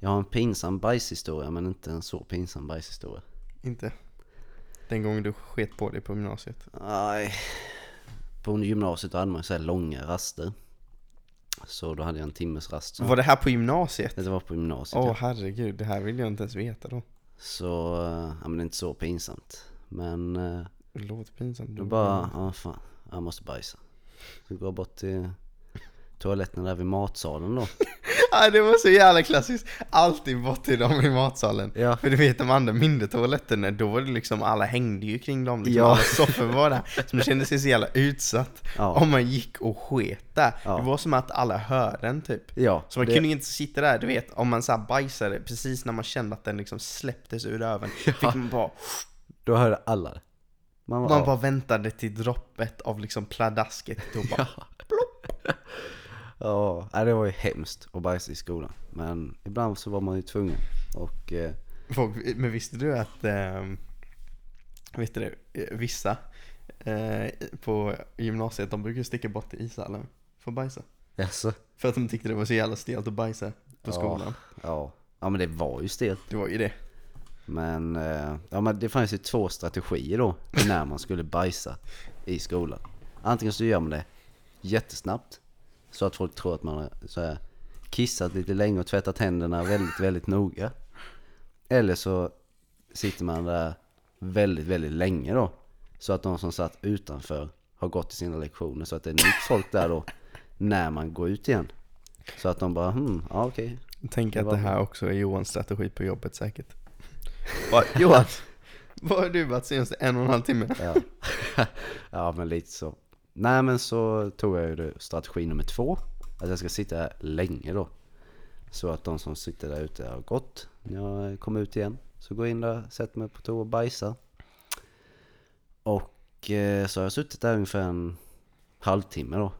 Jag har en pinsam bajshistoria men inte en så pinsam bajshistoria. Inte? Den gången du sket på dig på gymnasiet. Nej. På gymnasiet hade man så här långa raster. Så då hade jag en timmes rast. Var det här på gymnasiet? det var på gymnasiet. Åh ja. herregud, det här vill jag inte ens veta då. Så, eh, ja men det är inte så pinsamt. Men eh, Det låter pinsamt. då bara, ja fan, jag måste bajsa. Så går jag bort till toaletten där vid matsalen då. Ja, det var så jävla klassiskt. Alltid bort till dem i matsalen. Ja. För du vet de andra mindre toaletterna, då var det liksom, alla hängde ju kring dem. Liksom, Ja. Alla soffor var där. Så man kände sig så jävla utsatt. Ja. Om man gick och sket där. Ja. Det var som att alla hörde en typ. Ja, Så man det- kunde inte sitta där, du vet, om man så här bajsade precis när man kände att den liksom släpptes ur röven. Fick man bara, Då hörde alla det. Man, Man ja. bara väntade till droppet av liksom pladasket och bara, Ja, nej, det var ju hemskt att bajsa i skolan. Men ibland så var man ju tvungen. Och eh, Folk, men visste du att, eh, vet du eh, vissa eh, på gymnasiet de brukar sticka bort till ishallen för att bajsa. alltså, För att de tyckte det var så jävla stelt att bajsa på Ja. skolan. ja. ja men det var ju stelt. Det var ju det. Men, eh, ja, men det fanns ju två strategier då när man skulle bajsa i skolan. Antingen så gör man det jättesnabbt så att folk tror att man har så här, kissat lite länge och tvättat händerna väldigt, väldigt noga. Eller så sitter man där väldigt, väldigt länge då. Så att de som satt utanför har gått till sina lektioner så att det är nytt folk där då när man går ut igen. Så att de bara, hmm, ja okej. Tänk Det att det här också är Johans strategi på jobbet säkert. Bara, Johan, vad har du varit senaste en och en halv timme? Ja. ja men lite så. Nej men så tog jag ju det, strategi nummer två. Att jag ska sitta här länge då. Så att de som sitter där ute har gått. När jag kommer ut igen. Så går jag in där, sätter mig på toa och bajsar. Och eh, så har jag suttit där ungefär en halvtimme då.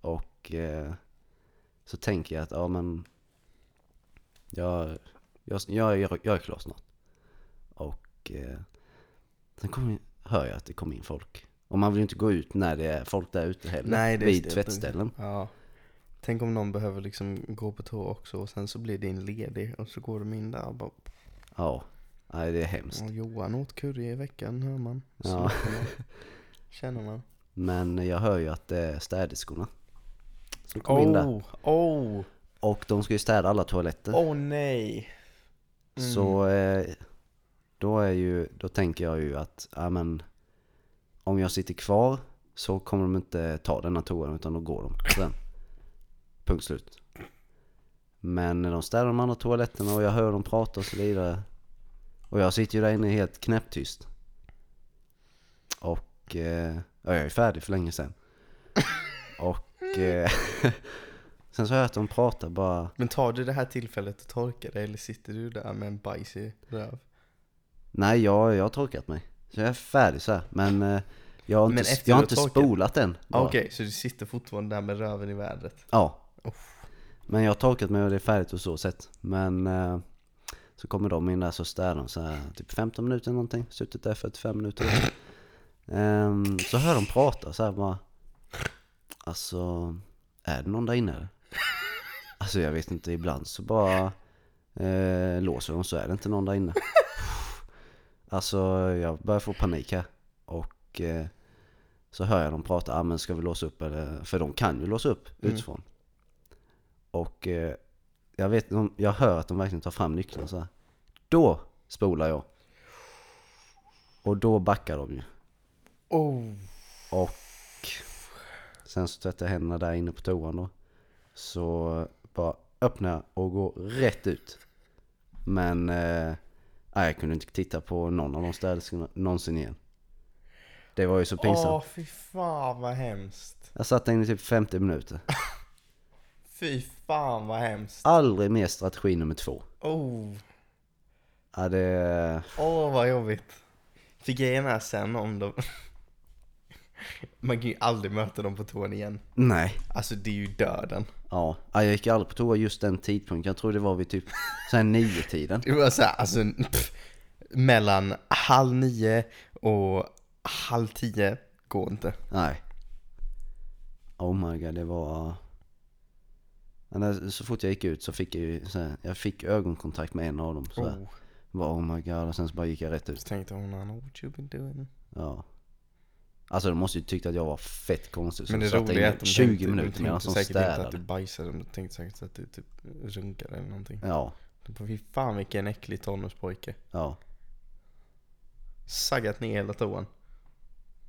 Och eh, så tänker jag att ja men jag, jag, jag, jag, jag är klar snart. Och eh, sen kommer, hör jag att det kommer in folk. Och man vill ju inte gå ut när det är folk där ute heller. Nej, det vid tvättställen. Ja. Tänk om någon behöver liksom gå på toa också och sen så blir din ledig och så går de in där och bara Ja, nej det är hemskt. "Åh, Johan åt curry i veckan hör man. Så Ja. man- Känner man. Men jag hör ju att det är städerskorna. Som kommer in där. Oh, oh, Och de ska ju städa alla toaletter. oh nej. Mm. Så eh, då är ju, då tänker jag ju att, ja men om jag sitter kvar så kommer de inte ta denna toan utan då går de sen. Punkt slut. Men när de städar de andra toaletterna och jag hör dem prata och så vidare. Och jag sitter ju där inne helt knäpptyst. Och eh, ja, jag är färdig för länge sedan. Och eh, sen så hör jag att de pratar bara Men tar du det här tillfället att torka dig eller sitter du där med en bajs i röv? Nej, jag, jag har torkat mig. Så jag är färdig så här. Men eh, jag har inte, jag har inte spolat än. Ah. Okej, så du sitter fortfarande där med röven i vädret? Ja. Uff. Men jag har torkat mig och det är färdigt och så sett. Men eh, så kommer de in där så städar de så här typ 15 minuter någonting. Suttit där 45 minuter. Ehm, så hör de prata så här bara. Alltså, är det någon där inne eller? Alltså jag vet inte, ibland så bara eh, låser de så är det inte någon där inne. Alltså jag börjar få panik här. Och eh, så hör jag dem prata, ah, men ska vi låsa upp eller? För de kan ju låsa upp Mm. utifrån. Och eh, jag vet, de, jag hör att de verkligen tar fram nyckeln så här. Då spolar jag. Och då backar de ju. Oh. Och sen så tvättar jag händerna där inne på toan då. Så bara öppnar jag och går rätt ut. Men eh, nej, jag kunde inte titta på någon av de städerskorna någonsin igen. Det var ju så pinsamt. Åh, fy fan vad hemskt. Jag satt där inne i typ 50 minuter. Fy fan vad hemskt. Aldrig mer strategi nummer två. Oh. Ja, det... Åh vad jobbigt. För grejen är sen om de... Man kan ju aldrig möta dem på toan igen. Nej. Alltså det är ju döden. Ja, Ja, jag gick aldrig på toa just den tidpunkten. Jag tror det var vid typ såhär nio tiden. Det var såhär, alltså pff, mellan halv nio och halv tio går inte. Nej. Oh my god, det var... Så fort jag gick ut så fick jag ju så här, jag fick ögonkontakt med en av dem. Så. Oh. Bara, oh my god, och sen så bara gick jag rätt Så ut. tänkte hon, I know what you've been doing. Ja. Alltså de måste ju tyckt att jag var fett konstig. Men det satt roliga är inne att de 20 tänkte, minuter de medan tänkte de säkert inte att du bajsade, de tänkte säkert att du typ runkade eller någonting. Ja, De fy fan vilken äcklig tonårspojke. ja. Saggat ner hela toan.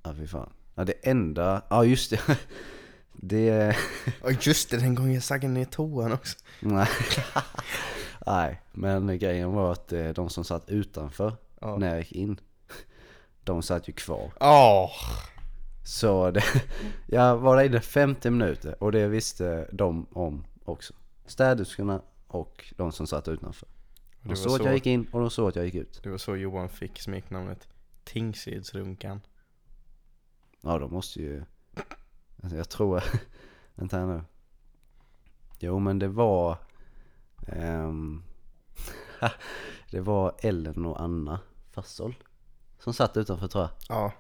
Ja fy fan. Ja det enda, ja just det. Det, Ja just det, den gången jag saggade ner toan också. nej. Nej, men grejen var att eh, de som satt utanför Ja. när jag gick in, de satt ju kvar. Åh! Så det, jag var där inne 50 minuter och det visste de om också. Städerskorna och de som satt utanför. De såg att så, jag gick in och de såg att jag gick ut. det var så Johan fick smeknamnet Tingsrydsrunkan. Ja, de måste ju... Alltså jag tror... Vänta här nu. Jo, men det var... ehm, det var Ellen och Anna Fassol som satt utanför tror jag. Ja.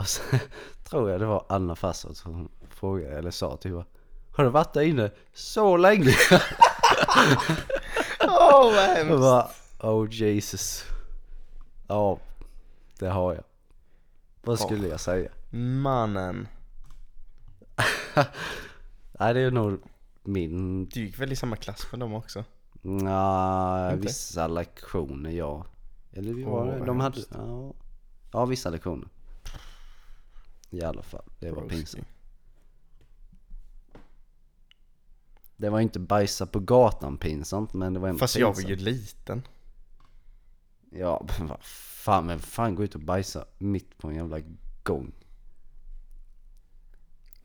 Och så tror jag det var Anna Fassol som frågade, eller sa typ bara, Har du varit där inne så länge? Åh vad Jag hemskt. bara, oh Jesus. Ja, det har jag. Vad skulle jag säga? Mannen. Nej, det är nog min Du gick väl i samma klass med dem också? Nja, vissa lektioner ja. Eller vi var vad de hade, ja, ja vissa lektioner. I alla fall, det var pinsamt. Det var inte bajsa på gatan pinsamt men det var ändå Fast jag var pinsamt. ju liten. Ja, men vad fan, men fan gå ut och bajsa mitt på en jävla gång.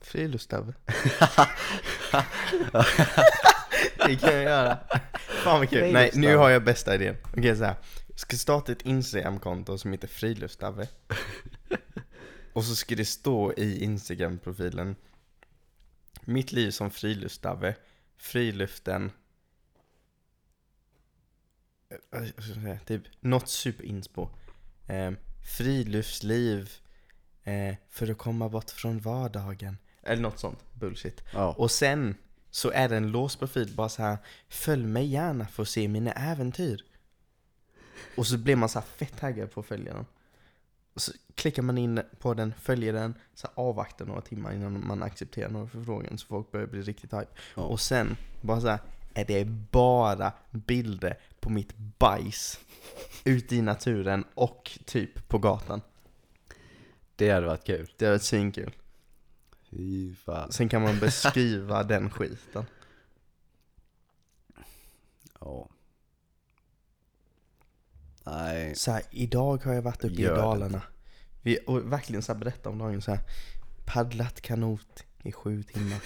Friluftsdav. det kan jag göra. Fan vad kul. Nej, nu har jag bästa idén. Okej så här. Jag ska starta ett Instagram-konto som heter Friluftsdave. Och så ska det stå i Instagram-profilen Mitt liv som friluftsdave, friluften eh, säga, typ något superinspo eh, Friluftsliv eh, för att komma bort från vardagen. Eller något sånt bullshit. Ja, Och sen så är det en låst profil bara så här Följ mig gärna för att se mina äventyr. Och så blir man så fett taggad på att följa den och så klickar man in på den, följer den, så avvaktar några timmar innan man accepterar några förfrågan så folk börjar bli riktigt hype. Ja. Och sen, bara så här, är det bara bilder på mitt bajs ute i naturen och typ på gatan. det hade varit kul. Det är ett svinkul. Fy fan. Sen kan man beskriva den skiten. Ja. Nej, Så här, idag har jag varit uppe Gör i Dalarna. Vi, och verkligen så här, berätta om dagen så här. Paddlat kanot i sju timmar.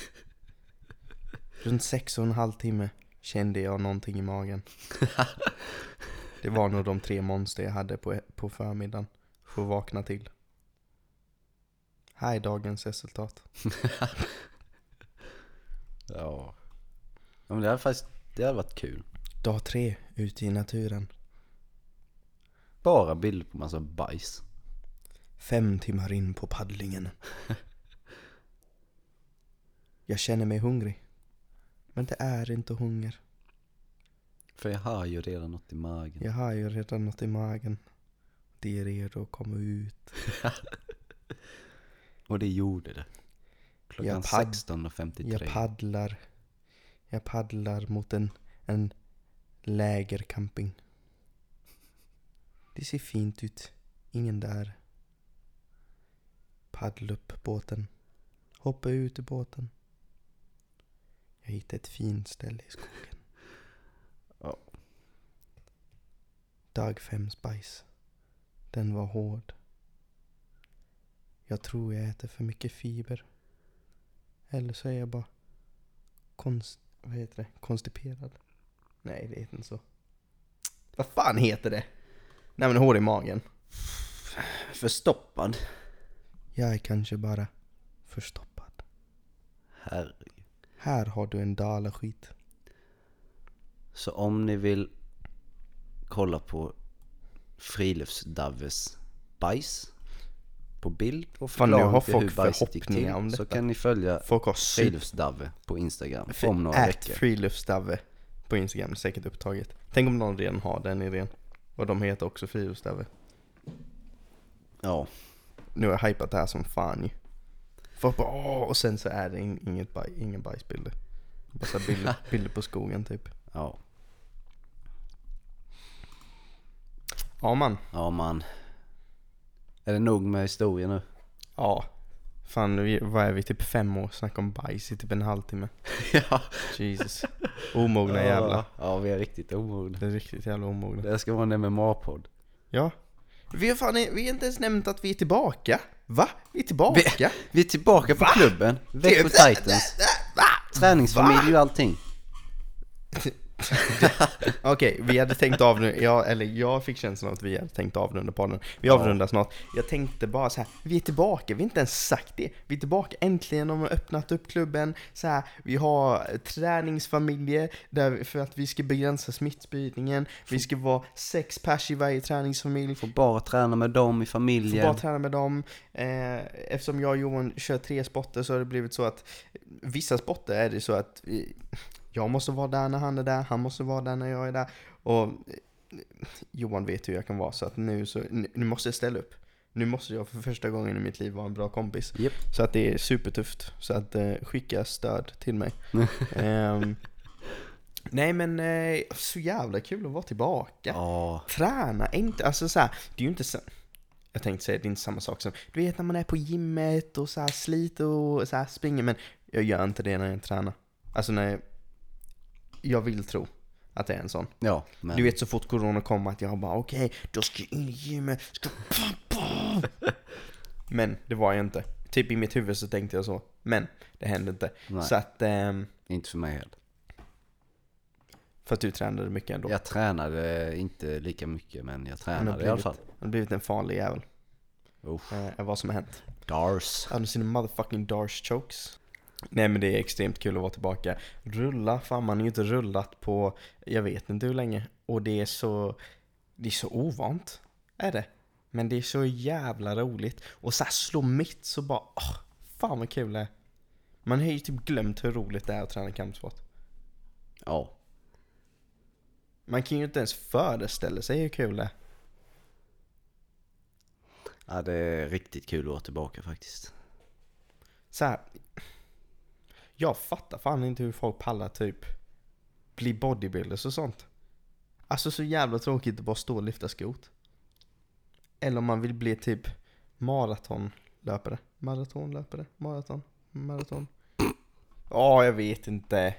Runt sex och en halv timme kände jag någonting i magen. Det var nog de tre monster jag hade på, på förmiddagen. För att vakna till. Här är dagens resultat. ja. ja men det hade faktiskt, det hade varit kul. Dag tre, ute i naturen. Bara bilder på massa bajs. Fem timmar in på paddlingen. Jag känner mig hungrig. Men det är inte hunger. För jag har ju redan något i magen. Jag har ju redan något i magen. Det är redo att komma ut. Och det gjorde det. Klockan Jag padd- 16.53. Jag paddlar. Jag paddlar mot en, en lägercamping. Det ser fint ut. Ingen där. Paddla upp båten. Hoppa ut ur båten. Jag hittade ett fint ställe i skogen. Ja. Dag fem spice. Den var hård. Jag tror jag äter för mycket fiber. Eller så är jag bara konst... Vad heter det? Konstiperad? Nej, det heter inte så. Vad fan heter det? Nej men hård i magen. Förstoppad. Jag är kanske bara förstoppad. Herregud. Här har du en dalaskit. Så om ni vill kolla på Friluftsdaves bajs på bild och nu har folk hur bajset gick till, om så kan ni följa Folk har super... Friluftsdave på Instagram om några veckor. friluftsdave på Instagram, säkert upptaget. Tänk om någon redan har den idén. Och de heter också friluftsdave. Ja, Nu har jag hypat det här som fan ju. Folk bara åh, och sen så är det in, inget baj, ingen bajsbilder. Bara så bilder, bilder på skogen typ. ja, Ja man. ja man. Är det nog med historia nu? Ja. Fan, vi, vad är vi? Typ fem år snackar om bajs i typ en halvtimme. ja. Jesus. Omogna jävlar. Ja, vi är riktigt omogna. Det är riktigt jävla omogna. Det här ska vara en MMA-podd. Ja. Vi har, fan, vi har inte ens nämnt att vi är tillbaka. Va? Vi är tillbaka? Vi är tillbaka på klubben. Växjö Titans. Va? Träningsfamilj och allting. Okej, vi hade tänkt avrunda, ja, eller jag fick känslan av att vi hade tänkt avrunda podden. Vi Ja. avrundar snart. Jag tänkte bara så här, vi är tillbaka, vi har inte ens sagt det. Vi är tillbaka, äntligen har öppnat upp klubben. Så här, vi har träningsfamiljer där, för att vi ska begränsa smittspridningen. Vi ska vara sex pers i varje träningsfamilj. Får bara träna med dem i Får familjen. bara träna med dem. Eh, eftersom jag och Johan kör tre sporter så har det blivit så att vissa sporter är det så att jag måste vara där när han är där, han måste vara där när jag är där. Och eh, Johan vet hur jag kan vara så att nu, så, nu, måste jag ställa upp. Nu måste jag för första gången i mitt liv vara en bra kompis. Japp. Så att det är supertufft. Så att eh, skicka stöd till mig. Ehm, nej men eh, så jävla kul att vara tillbaka Ja, träna, inte, alltså så här, det är ju inte så jag tänkte säga, det är inte samma sak som, du vet när man är på gymmet och så här sliter och så här springer, men jag gör inte det när jag tränar. Alltså när jag, jag vill tro att det är en sån. ja men Du vet så fort corona kommer att jag bara okej, då ska jag in i gymmet, ska pappa. Men det var jag inte. Typ i mitt huvud så tänkte jag så, men det hände inte. Nej. Så att, ehm, inte för mig heller. för att du tränade mycket ändå. Jag tränade inte lika mycket men jag tränade i alla fall. Du har blivit en farlig jävel. Usch. Eh, vad som har hänt. Dars. Har du sina motherfucking Darsh chokes? Nej men det är extremt kul att vara tillbaka. Rulla, fan man har ju inte rullat på, jag vet inte hur länge. Och det är så, det är så ovant. Är det. Men det är så jävla roligt. Och så här slå mitt så bara, åh, fan vad kul det är. Man har ju typ glömt hur roligt det är att träna kampsport. Ja. Man kan ju inte ens föreställa sig hur kul det är. ja, det är riktigt kul att vara tillbaka faktiskt. Så här, jag fattar fan inte hur folk pallar typ bli bodybuilders och sånt. Alltså så jävla tråkigt att bara stå och lyfta skot. Eller om man vill bli typ maratonlöpare. Maratonlöpare? Maraton? Maraton? Ja, jag vet inte.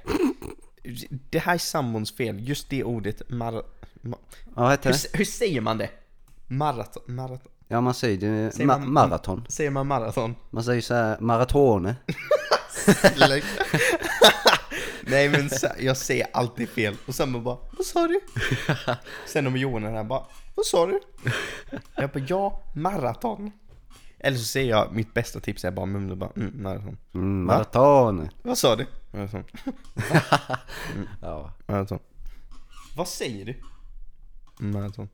Det här är sambons fel. Just det ordet mara... Ma, Ja, hur, hur säger man det? Maraton? Maraton? Ja, man säger det. Säger Ma- man- maraton. Säger man maraton? Man säger så här maratone. Nej men jag säger alltid fel och sen man bara Vad sa du? Sen om Johan är här bara Vad sa du? Jag bara ja, maraton Eller så säger jag mitt bästa tips är bara mumlar bara mm, maraton Mm, maraton. Vad sa du? Maraton. Ja, maraton Vad säger du? Maraton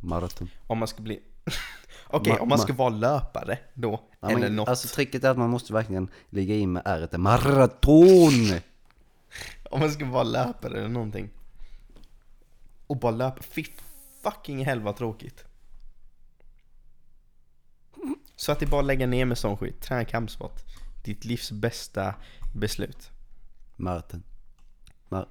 maraton. Om man ska bli Okej, Ma- om man ma- ska vara löpare då Ja, Eller men, något. Alltså tricket är att man måste verkligen ligga in med r Maraton! Om man ska vara löpare eller någonting. Och bara löpa, fy fucking vad tråkigt. Så att det är bara att lägga ner med sån skit, träna kampsport. Ditt livs bästa beslut. Maraton. Mar-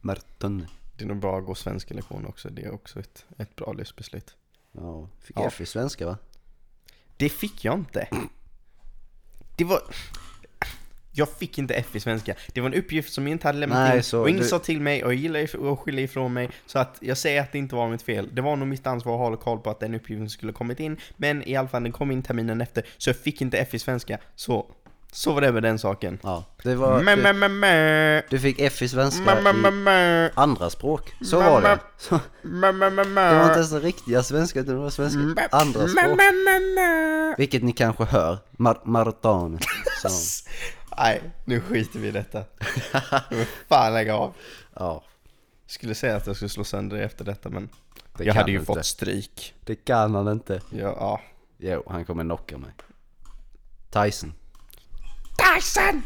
maraton. Det är nog bra att gå svenska lektioner också, det är också ett, ett bra livsbeslut Ja, fick Ja. F i svenska va? Det fick jag inte Det var... Jag fick inte F i svenska. Det var en uppgift som jag inte hade lämnat Nej, in. så och ingen du- sa till mig och jag gillar att skylla ifrån mig. Så att jag säger att det inte var mitt fel. Det var nog mitt ansvar att hålla koll på att den uppgiften skulle kommit in. Men i alla fall, den kom in terminen efter. Så jag fick inte F i svenska. Så, så var det med den saken. Ja, det var... Mä, mä, Du, mä, mä. du fick F i svenska Mä, mä, mä, i mä. andra språk. Så Mä, var det. mä. Så, Mä, mä, mä, mä. det var inte ens den riktiga svenska utan det var svenska Mä, andra mä, språk. mä, mä, mä. Vilket ni kanske hör. Mar- maraton. Så, Nej, nu skiter vi i detta. Nu fan lägga av. ja, Skulle säga att jag skulle slå sönder det efter detta men det jag hade ju inte. fått stryk. Det kan han inte. Ja, ja. Jo, han kommer knocka mig. Tyson. Tyson!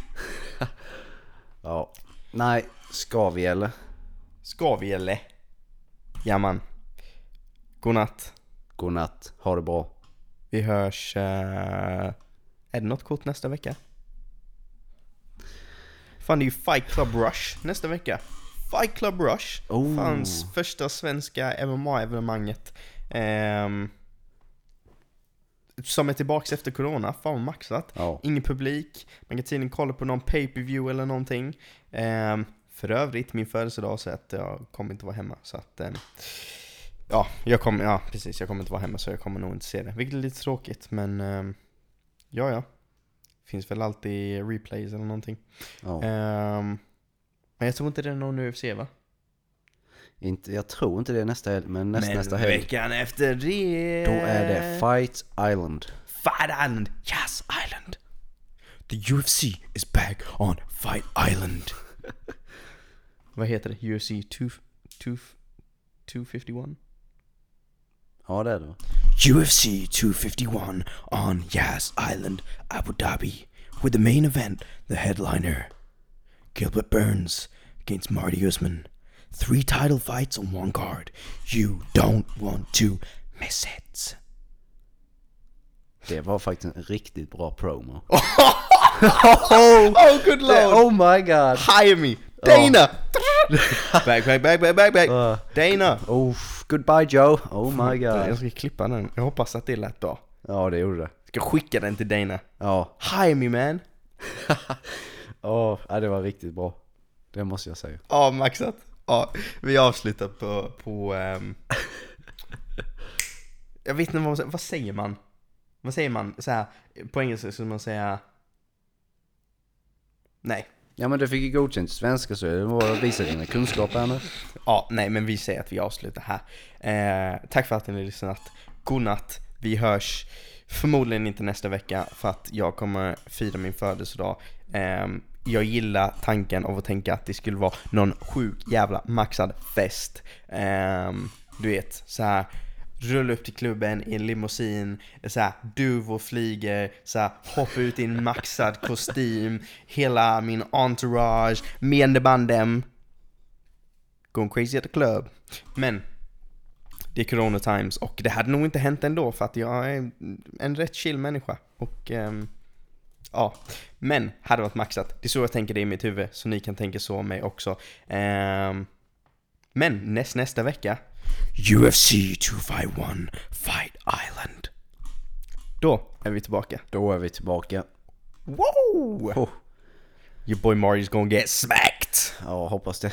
Ja. Nej, ska vi eller? Ska vi eller? Jaman. Godnatt. Godnatt, ha det bra. Vi hörs... Uh... är det något kort nästa vecka? Fan det är ju Fight Club Rush nästa vecka. Fight Club Rush. Oh. Fanns första svenska MMA-evenemanget. Um som är tillbaks efter corona. Fan vad maxat. Ja. Ingen publik, man kan tydligen kolla på någon pay-per-view eller någonting. Ehm, för övrigt, min födelsedag så att jag kommer inte vara hemma. Så att, ehm, ja, jag kommer, ja precis, jag kommer inte vara hemma så jag kommer nog inte se det. Vilket är lite tråkigt, men ehm, ja, ja. Finns väl alltid replays eller någonting. Ja. Ehm, Men jag tror inte det är någon UFC va? Inte, jag tror inte det är nästa helg, men näst, nästa helg. veckan efter det... Då är det Fight Island. Fight Island! Yes Island! The UFC is back on Fight Island! Vad heter det? UFC 2... 2 251? Ja, det är det. UFC 251 on Yas Island, Abu Dhabi, with the main event, the headliner, Gilbert Burns against Marty Usman. Three title fights on one card. You don't want to miss it. Det var faktiskt en riktigt bra promo. Oh, good oh my god! Hire me! Dana! back, back, back, back, back, back! Uh. Dana! Oh, goodbye Joe! Oh my Jag god! ska klippa den. Jag hoppas att det lät bra. Ja, det gjorde det. Jag ska skicka den till Dana. Ja, Hire me man! Ja, det var riktigt bra. Det måste jag säga. Ja, maxat. Ja, vi avslutar på, på ehm, Jag vet inte vad, man säger- vad säger man? Vad säger man? Så här, på engelska skulle man säga... Nej. Ja men du fick ju godkänt i svenska så det var visa dina kunskaper här nu. Ja, nej, men vi säger att vi avslutar här. Eh, tack för att ni har lyssnat. Godnatt. Vi hörs förmodligen inte nästa vecka för att jag kommer fira min födelsedag. Eh, jag gillar tanken av att tänka att det skulle vara någon sjuk jävla maxad fest. Um, du vet, så här rulla upp till klubben i en limousin, så här, duvor flyger, så här, hoppa ut i en maxad kostym, hela min entourage, me and the bandem, going crazy at the club. Men det är corona times och det hade nog inte hänt ändå för att jag är en rätt chill människa. Och Um, ja, men hade varit maxat. Det är så jag tänker det i mitt huvud, så ni kan tänka så om mig också. Ehm, men näst, nästa vecka UFC 251 Fight Island. Då är vi tillbaka. Då är vi tillbaka. Wow! Oh. Your boy Mario's gonna get smacked! Ja, hoppas det.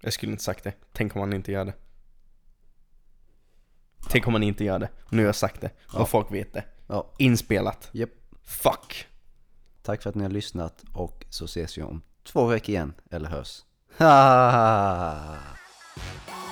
Jag skulle inte sagt det. Tänk om han inte gör det. Tänk om han inte gör det. Nu har jag sagt det. Och folk vet det. Ja, Inspelat. japp. Fuck! Tack för att ni har lyssnat och så ses vi om två veckor igen, eller hörs. Ha!